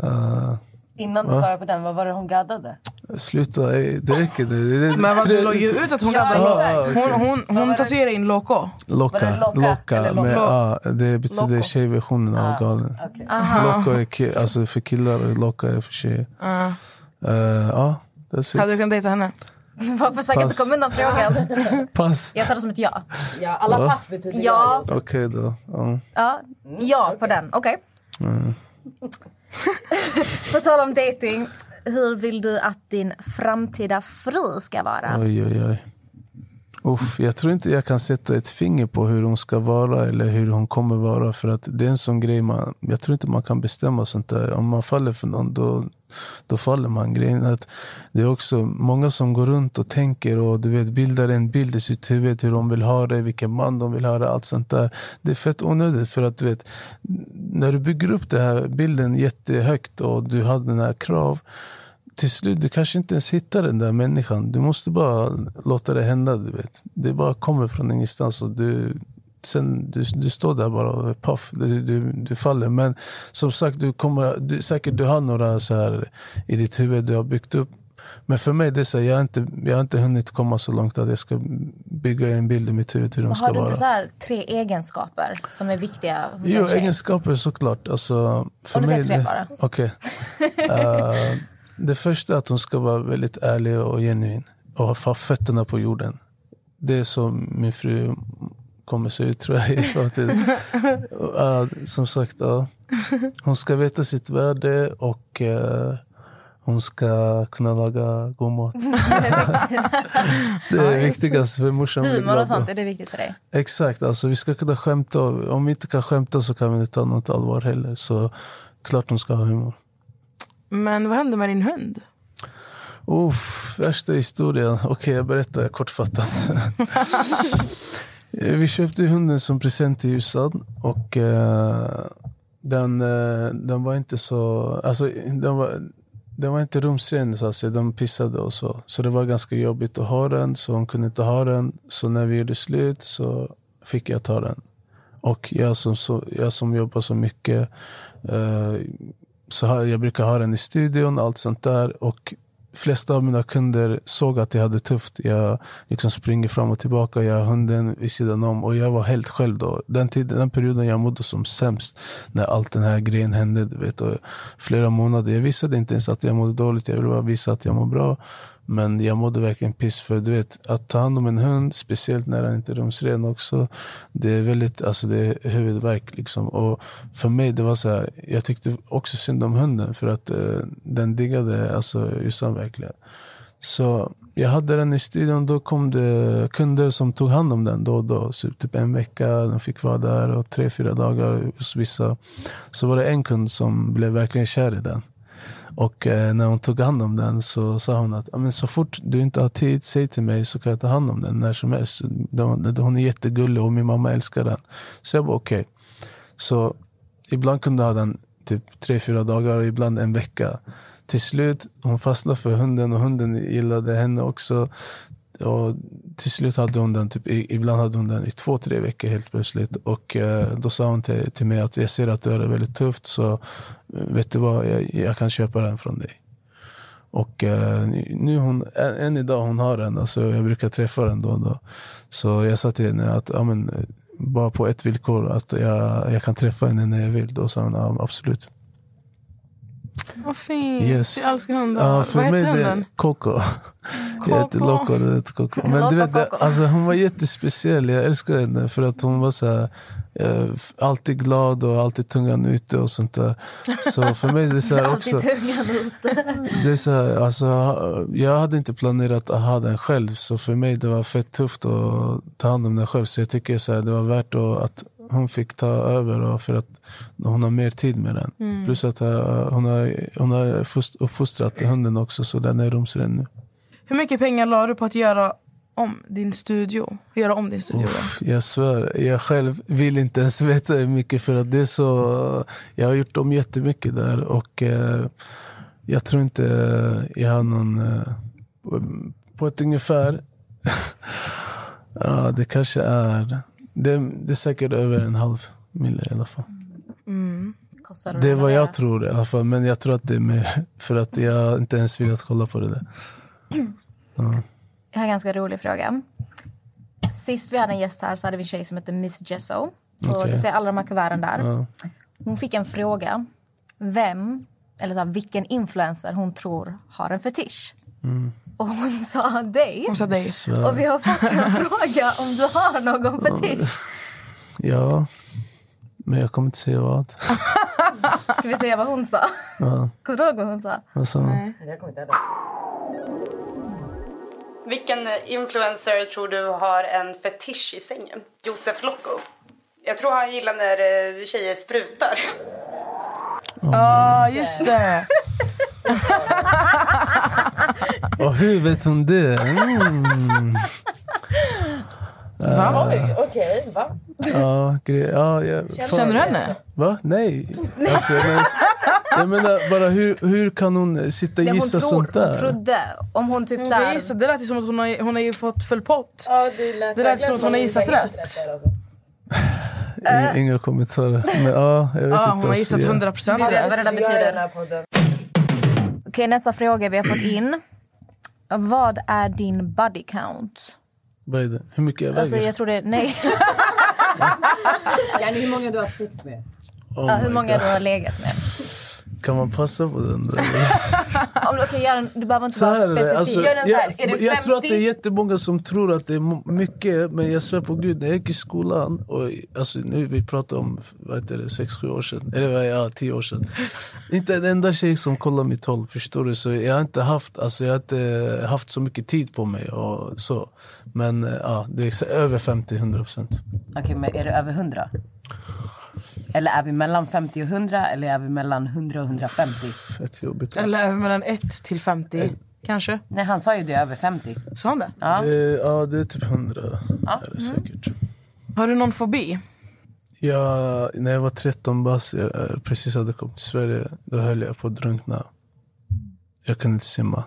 Uh,
Innan du
Va?
svarar på den, vad var det hon gaddade?
sluta, ey, det räcker. Det, det,
Men vad, du la ju ut att hon
Ja,
gaddade.
exakt.
Hon, hon, hon tatuerade in loco.
Var
Locka,
loco?
ja, det betyder
Loco.
tjejversionen av galen.
Aha.
Loco är alltså för killar och locka är för tjejer.
Ja.
Eh, ja, that's
Hade du kunnat dejta henne?
Bara försök inte komma undan frågan.
Pass.
Jag tar det som ett ja.
Ja, alla
Va?
pass betyder
Ja,
Okej då. Ja.
ja, ja på den. Okej.
Mm.
På tal om dating, hur vill du att din framtida fru ska vara?
Oj, oj, oj. Uff, jag tror inte jag kan sätta ett finger på hur hon ska vara eller hur hon kommer vara. För att det är en sån grej man, jag tror inte man kan bestämma sånt där. Om man faller för någon då, då faller man. Grejen att det är också många som går runt och tänker och du vet, bildar en bild i sitt huvud hur de vill ha det, vilken man de vill ha det, allt sånt där. Det är fett onödigt för att du vet, när du bygger upp den här bilden jättehögt och du har den här krav till slut, du kanske inte ens hittar den där människan. Du måste bara låta det hända. Du vet. Det bara kommer från ingenstans. Och du, sen, du, du står där bara och paff, du, du, du faller. Men som sagt, du kommer, du, säkert du har några så här i ditt huvud du har byggt upp. Men för mig, det är så här, jag, har inte, jag har inte hunnit komma så långt att jag ska bygga en bild i mitt huvud hur de ska
har du
vara.
inte så här tre egenskaper som är viktiga hos
Jo, egenskaper såklart. Alltså, för
Om du säger
mig,
tre
det-
bara.
Okej. Eh, det första är att hon ska vara väldigt ärlig och genuin och ha fötterna på jorden. Det är som min fru kommer se ut tror jag i framtiden. Ja, som sagt, ja. hon ska veta sitt värde och eh, hon ska kunna laga god mat. det är viktigast för morsan
Humor och sånt, är det viktigt för dig?
Exakt, alltså vi ska kunna skämta. Om vi inte kan skämta så kan vi inte ta något allvar heller. Så klart hon ska ha humor.
Men vad hände med din hund?
Uff, värsta historien. Okej, jag berättar kortfattat. vi köpte hunden som present till USA och eh, den, eh, den var inte så... Alltså, den var, den var inte rumsren, så att säga. De pissade och så. Så det var ganska jobbigt att ha den, så hon kunde inte ha den. Så när vi gjorde slut så fick jag ta den. Och jag som, så, jag som jobbar så mycket, eh, så här, jag brukar ha den i studion, allt sånt där. Och flesta av mina kunder såg att jag hade tufft. Jag liksom springer fram och tillbaka, jag har hunden vid sidan om. Och jag var helt själv då. Den, tiden, den perioden jag mådde som sämst, när allt den här grejen hände. Du vet, och flera månader. Jag visade inte ens att jag mådde dåligt, jag ville bara visa att jag mår bra. Men jag mådde verkligen piss för du vet, att ta hand om en hund, speciellt när den inte är rumsren också, det är väldigt, alltså det är huvudvärk liksom. Och för mig det var så här, jag tyckte också synd om hunden för att eh, den diggade alltså Jossan verkligen. Så jag hade den i studion, då kom det kunder som tog hand om den då och då. Så typ en vecka, de fick vara där och tre, fyra dagar hos vissa. Så var det en kund som blev verkligen kär i den. Och eh, när hon tog hand om den så sa hon att men så fort du inte har tid, säg till mig så kan jag ta hand om den när som helst. Hon är jättegullig och min mamma älskar den. Så jag bara okej. Så ibland kunde jag ha den typ tre, fyra dagar och ibland en vecka. Till slut hon fastnade för hunden och hunden gillade henne också. Och till slut hade hon den, typ, ibland hade hon den i två, tre veckor helt plötsligt. Och eh, då sa hon till, till mig att jag ser att du har det väldigt tufft så eh, vet du vad, jag, jag kan köpa den från dig. Och eh, nu hon, än, idag hon har den, alltså, jag brukar träffa den då och då. Så jag sa till henne att ja, men, bara på ett villkor, att jag, jag kan träffa henne när jag vill. Då sa hon ja, absolut.
Vad fint.
Yes.
Jag älskar hundar.
Ja, för
vad
det
hunden?
Coco.
Coco.
Men du vet, alltså, hon var jättespeciell. Jag älskar henne för att hon var så här, eh, alltid glad och alltid tungan ute och sånt där. Så för mig det är så här också. Det är så här, alltså, jag hade inte planerat att ha den själv så för mig det var fett tufft att ta hand om den själv. Så jag tycker så här, det var värt att, att hon fick ta över och för att hon har mer tid med den.
Mm.
Plus att eh, hon har, hon har uppfostrat hunden också så den är rumsren nu.
Hur mycket pengar la du på att göra om din studio? Göra om din studio?
Uff, jag svär, jag själv vill inte ens veta hur mycket för att det är så... Jag har gjort om jättemycket där och eh, jag tror inte jag har någon... Eh, på- ett ungefär... ja, det kanske är... Det, det är säkert över en halv mille i alla fall.
Mm.
Det
är vad jag tror i alla fall, men jag tror att det är mer för att jag inte ens vill att kolla på det där. Ja.
Jag har en ganska rolig fråga. Sist vi hade en gäst här så hade vi en tjej som hette Miss Jesso. Och
Okej.
Du ser alla de här kuverten där.
Ja.
Hon fick en fråga. Vem, eller så här, vilken influencer hon tror har en fetisch.
Mm.
Och hon sa dig.
Hon sa dig.
Och vi har fått en fråga om du har någon fetisch.
Ja, men jag kommer inte säga vad.
Ska vi se vad hon sa?
Ja,
Kommer du ihåg vad hon sa?
vad sa hon?
Vilken influencer tror du har en fetisch i sängen? Josef Locko. Jag tror han gillar när eh, tjejer sprutar.
Ja, just det.
Och hur vet hon det? Mm.
Va?
Okej, va?
Ja, gre- ja, jag,
Känner du henne?
Va? Nej. Alltså, jag, menar, jag menar bara hur, hur kan hon sitta och
hon,
gissa
tror,
sånt
hon
där?
trodde. Om hon typ
Hon
så här,
gissa, det lät ju som att hon har, hon har ju fått full pott.
Ja, det lät,
Det lät som att hon har gissat rätt.
Inga, inga kommentarer. Men ja, jag vet
Ja,
inte.
hon har
alltså,
gissat
jag-
100 procent
Vi vet vad det
rätt.
där betyder. Okej, nästa fråga vi har fått in. Vad är din body count?
Vad är det? Hur mycket jag väger?
Alltså, jag tror det... Nej.
Yani, hur många du har haft sex med?
Oh
ja, hur många
God.
du har legat med.
Kan man passa på den? Där?
Om du, okay, gör du behöver inte
Så
vara
här är det,
specifik.
alltså,
gör den så här.
jag,
Är det
jag tror att det är
50?
jättemånga som tror att det är mycket, men jag svär på gud, när jag gick i skolan, och alltså, nu vi pratar om vad det, 6-7 år sedan, eller ja, 10 år sedan. Inte en enda tjej som kollar mitt håll, förstår du? Så jag har inte haft, alltså, jag har inte haft så mycket tid på mig och så. Men ja, det är över 50-100 procent.
Okej, men är det över 100? Eller är vi mellan 50 och 100 eller är vi mellan 100 och 150?
Fett jobbigt. alltså.
Eller mellan 1 till 50, kanske.
Nej, han sa ju det över 50.
Sa han det?
Ja.
Eh, ja, det är typ 100.
Ja.
Är det säkert.
Har du någon fobi?
Jag, när jag var 13 bast, jag eh, precis hade kommit till Sverige, då höll jag på att drunkna. Jag kunde inte simma.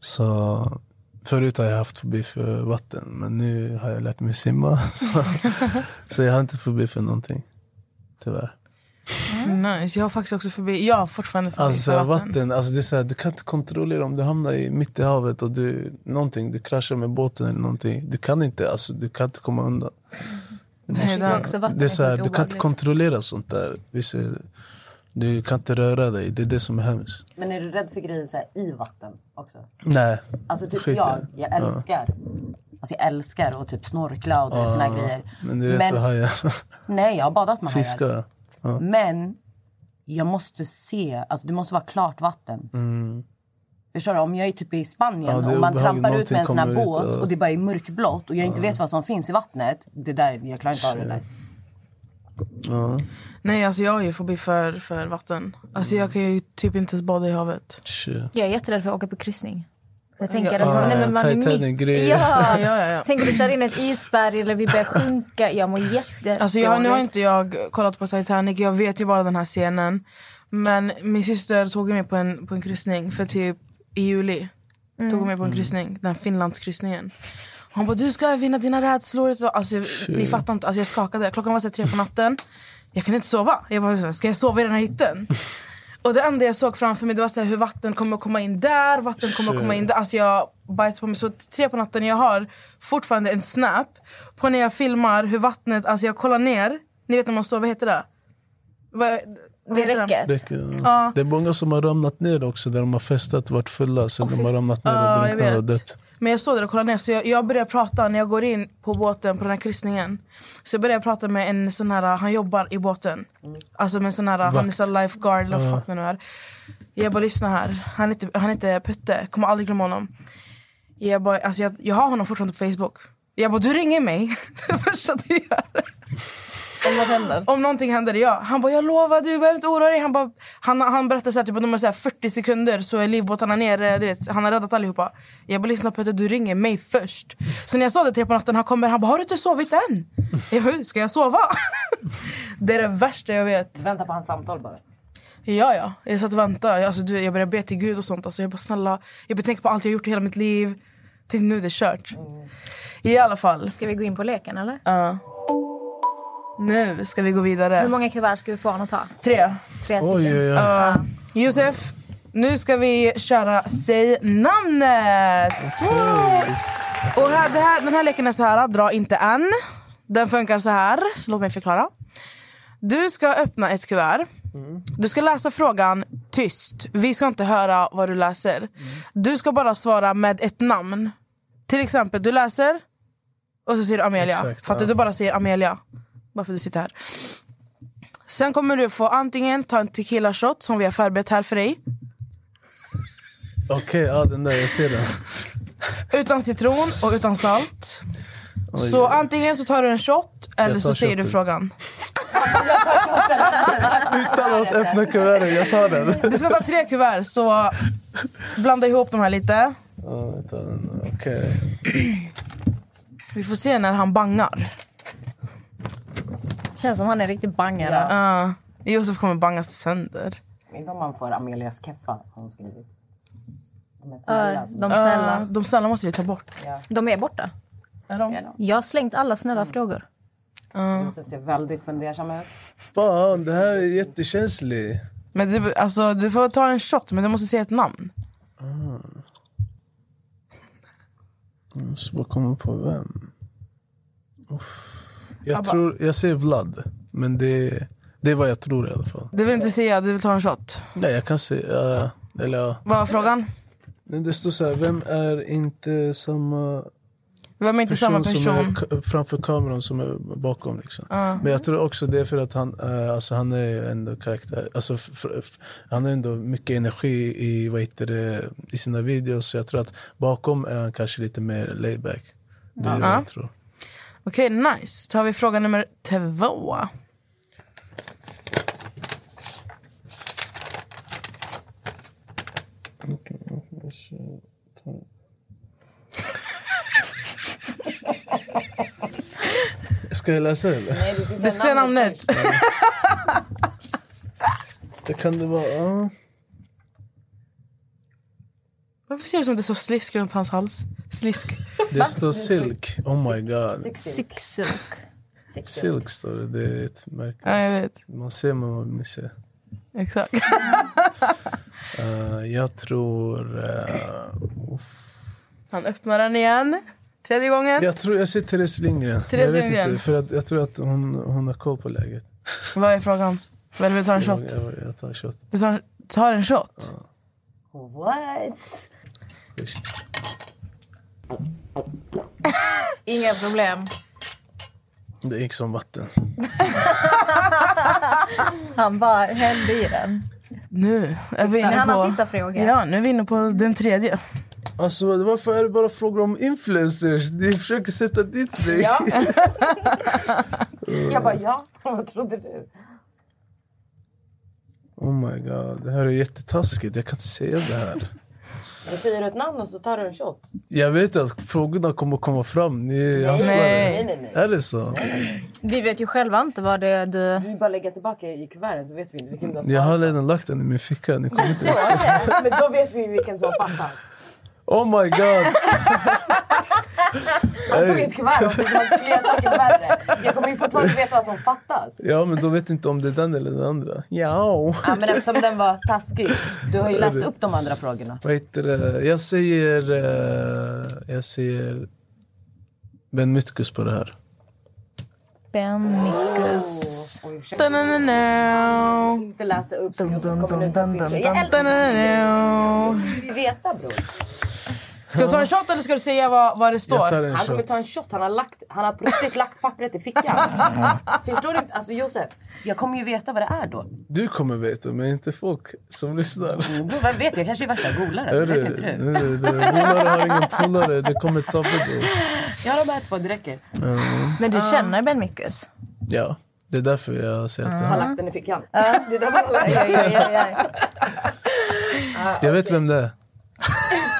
Så förut har jag haft fobi för vatten, men nu har jag lärt mig simma. Så, så jag har inte fobi för någonting, tyvärr.
Nice. Jag har faktiskt också fobi. Jag har fortfarande fobi
Alltså
för
vatten,
vatten.
alltså, det är så här, du kan inte kontrollera om du hamnar i, mitt i havet och du, någonting, du kraschar med båten eller någonting. Du kan inte, alltså, du kan inte komma undan. Du
Nej,
måste-
det är
också vatten
det är
är
så här,
sjukt
du kan inte kontrollera sånt där. Vissa, du kan inte röra dig, det är det som är hemskt.
Men är du rädd för grejer så här, i vatten också?
Nej,
Alltså typ
skit
jag, jag älskar. Alltså jag älskar att typ snorkla och ja. såna här grejer.
Men du vet vad hajar...
Nej, jag har badat med hajar.
Fiskar. Ja.
Men jag måste se, alltså det måste vara klart vatten.
Mm.
Förstår du? Om jag är typ i Spanien
Ja,
och man trampar ut med en sån här
ut,
båt
ja.
och det bara är mörkblått och jag inte vet vad som finns i vattnet. Det där, jag klarar inte av det där.
Ja.
Nej, alltså jag har ju fobi för, för vatten. Alltså jag kan ju typ inte ens bada i havet.
Shit.
Jag är jätterädd för att åka på kryssning. Jag tänker
Ja,
att man, nej, men man är mitt... Ja.
Ja, ja, ja.
Tänker du köra in ett isberg eller vi börjar sjunka. Jag mår jätte
Alltså jag, nu har inte jag kollat på Titanic, jag vet ju bara den här scenen. Men min syster tog mig på en, på en kryssning för typ i juli. Tog mig på en kryssning, den Finlandskryssningen. Hon bara du ska vinna dina rädslor. Alltså, ni fattar inte, alltså, jag skakade. Klockan var så tre på natten. Jag kunde inte sova. Jag bara, ska jag sova i den här hytten? Och det enda jag såg framför mig det var så här, hur vatten kommer att komma in där, vatten kommer att komma in där. Alltså jag bajsade på mig. Så tre på natten, jag har fortfarande en snap på när jag filmar hur vattnet, alltså jag kollar ner. Ni vet när man står, vad heter det? Vad, vad
Det
heter
räcker.
Det,
Ja.
det är många som har ramlat ner också där de har festat, varit fulla, så
Åh,
de har ramlat ner
Ja,
och
jag
drunknat och dött.
Men jag står där och kollar ner så jag, jag börjar prata när jag går in på båten på den här kryssningen. Så jag börjar prata med en sån här, han jobbar i båten. Alltså med en sån här, han är så här lifeguard eller vad fuck det nu är. Jag bara lyssna här, han heter, han heter Putte, kommer aldrig glömma honom. Jag, bara, alltså jag, jag har honom fortfarande på Facebook. Jag bara du ringer mig, det första du gör.
Om vad händer?
Om någonting händer, ja. Han bara, jag lovar du behöver inte oroa dig. Han, bara, han, han berättade så här, typ, att de är så här 40 sekunder så är livbåtarna nere. Du vet, han har räddat allihopa. Jag bara, lyssna Peter, du ringer mig först. Så när jag såg det tre på natten, han kommer, han bara, har du inte sovit än? Jag bara, ska jag sova? det är det värsta jag vet.
Vänta på hans samtal bara.
Ja, ja. Jag satt och väntade. Alltså, du, jag började be till Gud och sånt. Alltså, jag bara, snälla, jag började tänka på allt jag gjort i hela mitt liv. Till nu är det kört. I alla fall.
Ska vi gå in på leken eller?
Ja. Nu ska vi gå vidare.
Hur många kuvert ska vi få honom att ta?
Tre.
Tre stycken.
Oj, oj, oj.
Ja. Josef, nu ska vi köra Säg namnet. Och här, det här, den här leken är så här, dra inte än. Den funkar så här, så låt mig förklara. Du ska öppna ett kuvert. Du ska läsa frågan tyst. Vi ska inte höra vad du läser. Du ska bara svara med ett namn. Till exempel, du läser och så säger du Amelia.
Exakt,
Fattar
ja.
du? bara säger Amelia. Bara för att du sitter här. Sen kommer du få antingen ta en tequila shot som vi har förberett här för dig.
Okej, ja den där, jag ser den.
Utan citron och utan salt.
Oj,
så
oj.
antingen så tar du en shot eller så säger du frågan.
Utan att öppna kuvertet, jag tar den.
Du ska ta tre kuvert så blanda ihop de här lite.
Ja. Okej.
Vi får se när han bangar.
Känns som han är riktigt bangare.
Ja. Josef kommer banga sönder.
Inte om man får Amelias keffa, hon skrivit. De är snälla. som-
de snälla.
Ja, de snälla måste vi ta bort.
De är borta.
Är de?
Ja, de.
Jag har slängt alla snälla frågor.
Josef ser väldigt fundersam ut.
Fan, det här är jättekänsligt.
Men du, alltså, du får ta en shot, men du måste säga ett namn.
Jag måste bara komma på vem. Uff. Jag,
Abba.
tror, jag säger Vlad, men det, det är vad jag tror i alla fall.
Du vill inte säga, du vill ta en shot.
Nej, jag kan säga... ja, eller ja.
Vad var frågan?
Det står så här, vem är inte samma
Vem är inte samma
som
person?
är ka- framför kameran som är bakom? Liksom.
Ja.
Men jag tror också det är för att han, eh, alltså han är ändå karaktär. Alltså, han har ändå mycket energi i, vad heter det, i sina videos. Så jag tror att bakom är han kanske lite mer laid back. Det är
Ja.
vad jag tror.
Okej, nice. Tar vi fråga nummer två.
Ska jag läsa eller?
Du ser namnet.
Det kan det vara...
Varför ser det som att det så slisk runt hans hals? Slisk.
Det står silk. Oh my god.
Six silk.
Silk står det. Det är ett märke.
Ja, jag vet.
Man ser men man missar.
Exakt.
Uh, jag tror... Uh.
Han öppnar den igen. Tredje gången.
Jag tror jag ser Therese Lindgren.
Therese
jag vet
Lindgren.
inte, för att jag tror att hon, hon har koll på läget.
Vad är frågan? Vill du ta en
Jag,
shot?
jag, jag tar en shot.
Du tar, tar en shot?
What?
Visst.
Inga problem.
Det gick som vatten.
Han bara hällde i den.
Nu är vi inne
Han
på...
har sista frågan.
Ja, nu är vi inne på den tredje.
Alltså varför är det bara frågor om influencers? Ni försöker sätta dit mig.
Ja. Jag bara, ja. Vad trodde du?
Oh my god, det här är jättetaskigt. Jag kan inte säga det här.
Då säger du ett namn och så tar du en shot.
Jag vet att frågorna kommer komma fram. Ni
Nej,
hasslare.
nej, nej.
Är det så?
Vi vet ju själva inte vad det är du...
Vi bara lägga tillbaka i kuvertet så vet vi inte vilken du har
Jag har redan lagt den i min ficka. Ni kommer inte.
Men då vet vi vilken som fattas.
Oh my god!
Han tog ett kuvert också som att det skulle göra saker värre. Jag kommer ju fortfarande inte veta vad som fattas.
Ja, men då vet du inte om det är den eller den andra. Ja.
Ja, men eftersom den var taskig. Du har ju läst upp de andra frågorna.
Vad heter det? Jag säger... eh, jag säger... Ben Mytkus på det här.
Ben Mitkus.
Da-na-na-na.
Inte läsa upp så jag kommer och fixar.
dum,
Jag älskar
Da-na-na-na.
Vi veta bror.
Ska du ta en shot eller ska du säga vad, vad det står?
tar en
Han kommer
shot.
ta en shot. Han har, lagt, han har på riktigt lagt pappret i fickan. Förstår du? Alltså Josef, jag kommer ju veta vad det är då.
Du kommer veta, men inte folk som lyssnar.
Bror, vem vet? Jag kanske är värsta golaren.
Hörru,
Vet inte du?
hörru, du, Polare har ingen polare. Det kommer tabbe då.
Jag har bara två, det räcker.
Men du känner Ben Mitkus?
Ja, Det är därför jag säger att det
Har
han.
lagt den i fickan.
Ja.
Det där var
Ja, ja, ja, ja.
Jag vet vem det är.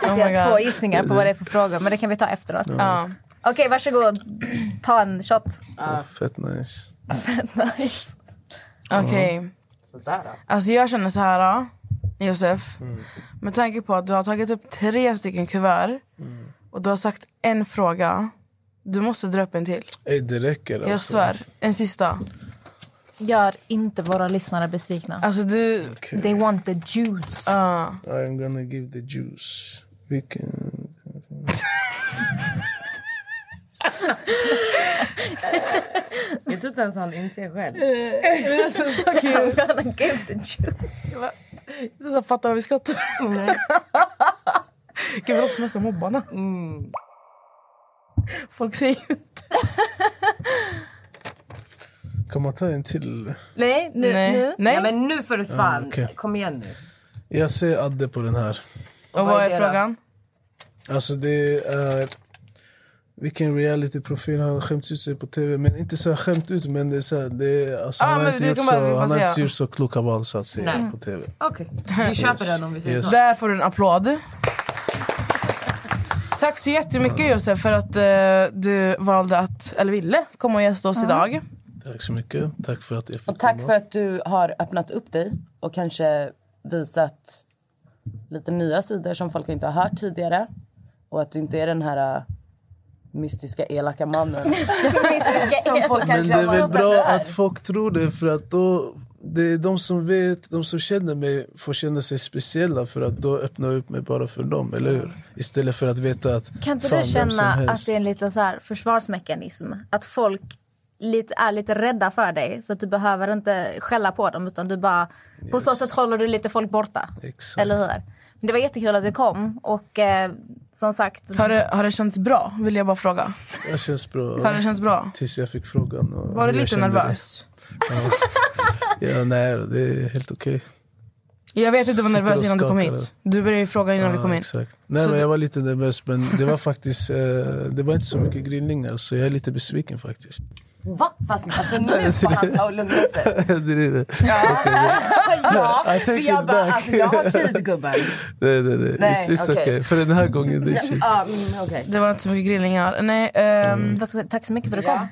Jag har två gissningar på vad det är för frågor, men det kan vi ta efteråt.
Ja.
Okej, varsågod. Ta en shot.
Fett nice.
nice.
Okej.
Sådär då.
Alltså jag känner så här, Josef. Med tanke på att du har tagit upp tre stycken kuvert och du har sagt en fråga. Du måste dra upp en till.
Ey, det räcker alltså.
Jag svär. En sista.
Gör inte våra lyssnare besvikna.
Alltså du...
They want the juice.
Uh.
I'm gonna give the juice. Vilken...
Jag tror inte ens han inser själv.
Det är så, så kul.
I'm gonna give the juice.
Jag fattar vad vi skrattar. Gud vad de som är så mobbarna. Folk säger ju
Kan man ta en till?
Nej, nu.
Nej.
nu.
Nej.
Ja, men nu får du fan...
Ja, okej.
Kom igen nu.
Jag säger Adde på den här.
Och vad är frågan?
Alltså det är... Vilken realityprofil han har skämt ut sig på tv. Men inte så här skämt ut, men det är så här, det är, alltså,
Ah,
han, har
men
inte
du
gjort så, han inte gjort så kloka val så att säga
Nej.
på tv.
Okej, vi köper den om vi säger
Yes.
så.
Där får du en applåd. Tack så jättemycket Josef för att eh, du valde att, eller ville komma och gästa oss idag.
Tack så mycket. Tack för att jag fick
Och tack
komma.
för att du har öppnat upp dig och kanske visat lite nya sidor som folk inte har hört tidigare. Och att du inte är den här äh, mystiska elaka mannen. som folk
Men det är väl bra
är.
att folk tror det för att då det är de som vet, de som känner mig får känna sig speciella för att då öppnar jag upp mig bara för dem, eller hur? Istället för att veta att
Kan inte
fan,
du känna att det är en liten så här försvarsmekanism? Att folk lite, är lite rädda för dig så att du behöver inte skälla på dem utan du bara, på så sätt håller du lite folk borta.
Exakt.
Eller hur? Men det var jättekul att du kom och eh, som sagt...
Har det, har det känts bra? Vill jag bara fråga.
Det känns bra.
Har det känts bra?
Tills jag fick frågan. Och
Var du lite nervös?
Det. Ja, nej, det är helt okej.
Jag vet att du var nervös innan du kom hit. Du började ju fråga innan vi kom in.
Exakt. Nej,
Så
men
du-
jag var lite nervös, men det var faktiskt eh, det var inte så mycket grillningar, så jag är lite besviken faktiskt.
Va? Fast alltså, nu får han ta och lugna sig.
Driver.
ja, för
take
jag bara, alltså, jag har tid gubben.
Nej, nej, nej.
Nej,
It's,
okej.
okay. För den här gången, det är chill.
Ja, mm, okej.
Det var inte så mycket grillningar. Nej,
ska- Tack så mycket för att du kom.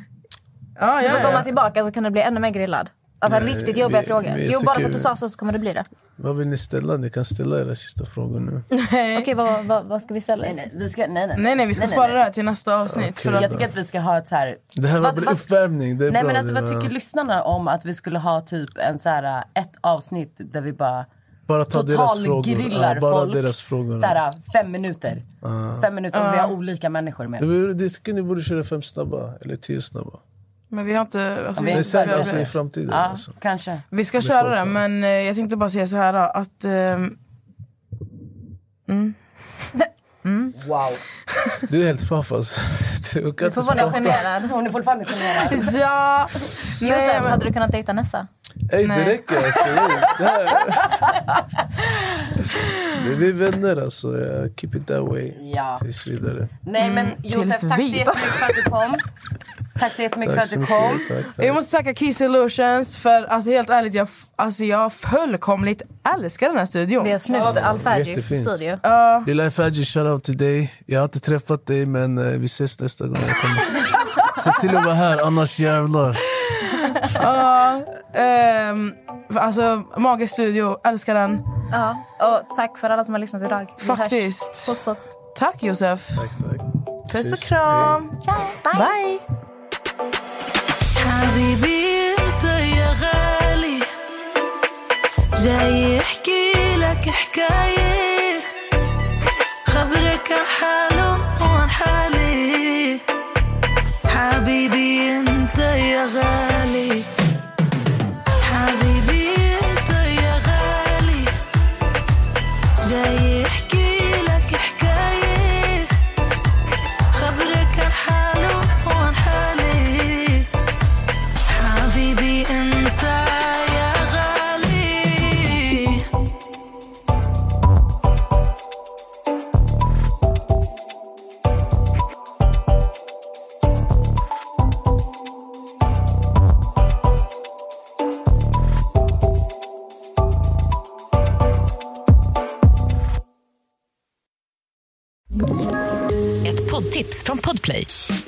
ja,
Du
ja,
får komma
ja.
tillbaka så kan du bli ännu mer grillad. Alltså
Nej,
riktigt jobbiga
vi-
frågor. Jo, bara för att du sa så, så kommer det bli det.
Vad vill ni ställa? Ni kan ställa era sista frågor nu.
Okej, vad, vad, vad ska vi ställa?
Nej, nej, vi ska, nej, nej.
Nej, nej, vi ska spara det här till nästa avsnitt.
Okej.
För
Jag tycker att vi ska ha ett så här...
Det här var
Vad-
uppvärmning? Det är
Nej
bra.
men alltså
det
vad tycker lyssnarna om att vi skulle ha typ en så här ett avsnitt där vi bara
Bara ta deras
total
frågor.
grillar
Ja, bara
folk.
deras frågor.
Så här, fem minuter. Fem minuter om vi har olika människor med.
Jag tycker ni borde köra fem snabba, eller tio snabba.
Men vi har inte... Alltså,
Vi
vi,
har
Det är
inte
sen,
förberett.
alltså i framtiden.
Ja,
Alltså.
kanske.
vi ska
Det
köra det, men eh, jag tänkte bara säga så här att... ehm,
Wow.
Du är helt paff alltså. Du kan
Du får
inte
vara
prata.
generad.
Hon är fortfarande generad.
ja! Nej,
Josef,
men,
hade du kunnat dejta Nessa?
Ey, det
Nej.
räcker alltså. Det här. Det Vi är vänner alltså. Keep it that way.
Ja.
Tills vidare.
Nej men Josef,
tills
tack så
vi-
jättemycket för att du kom. Tack så jättemycket
Tack
för att du kom.
Tack, tack.
jag måste tacka Key Solutions för alltså helt ärligt, jag, alltså, jag fullkomligt älskar den här studion.
Vi har snutt Alfagis
jättefint.
studio.
Lilla Faji, shoutout till dig. Jag har inte träffat dig men eh, vi ses nästa gång jag kommer. Se till att vara här, annars jävlar.
Ja, ehm, alltså Mage studio, älskar den.
Ja. Och tack för alla som har lyssnat idag. Vi hörs.
Faktiskt.
Puss puss.
Tack Josef.
Tack, tack.
Puss och kram.
Ciao. Bye.
Bye.
أنت يا غالي. جاي يحكي لك حكاية.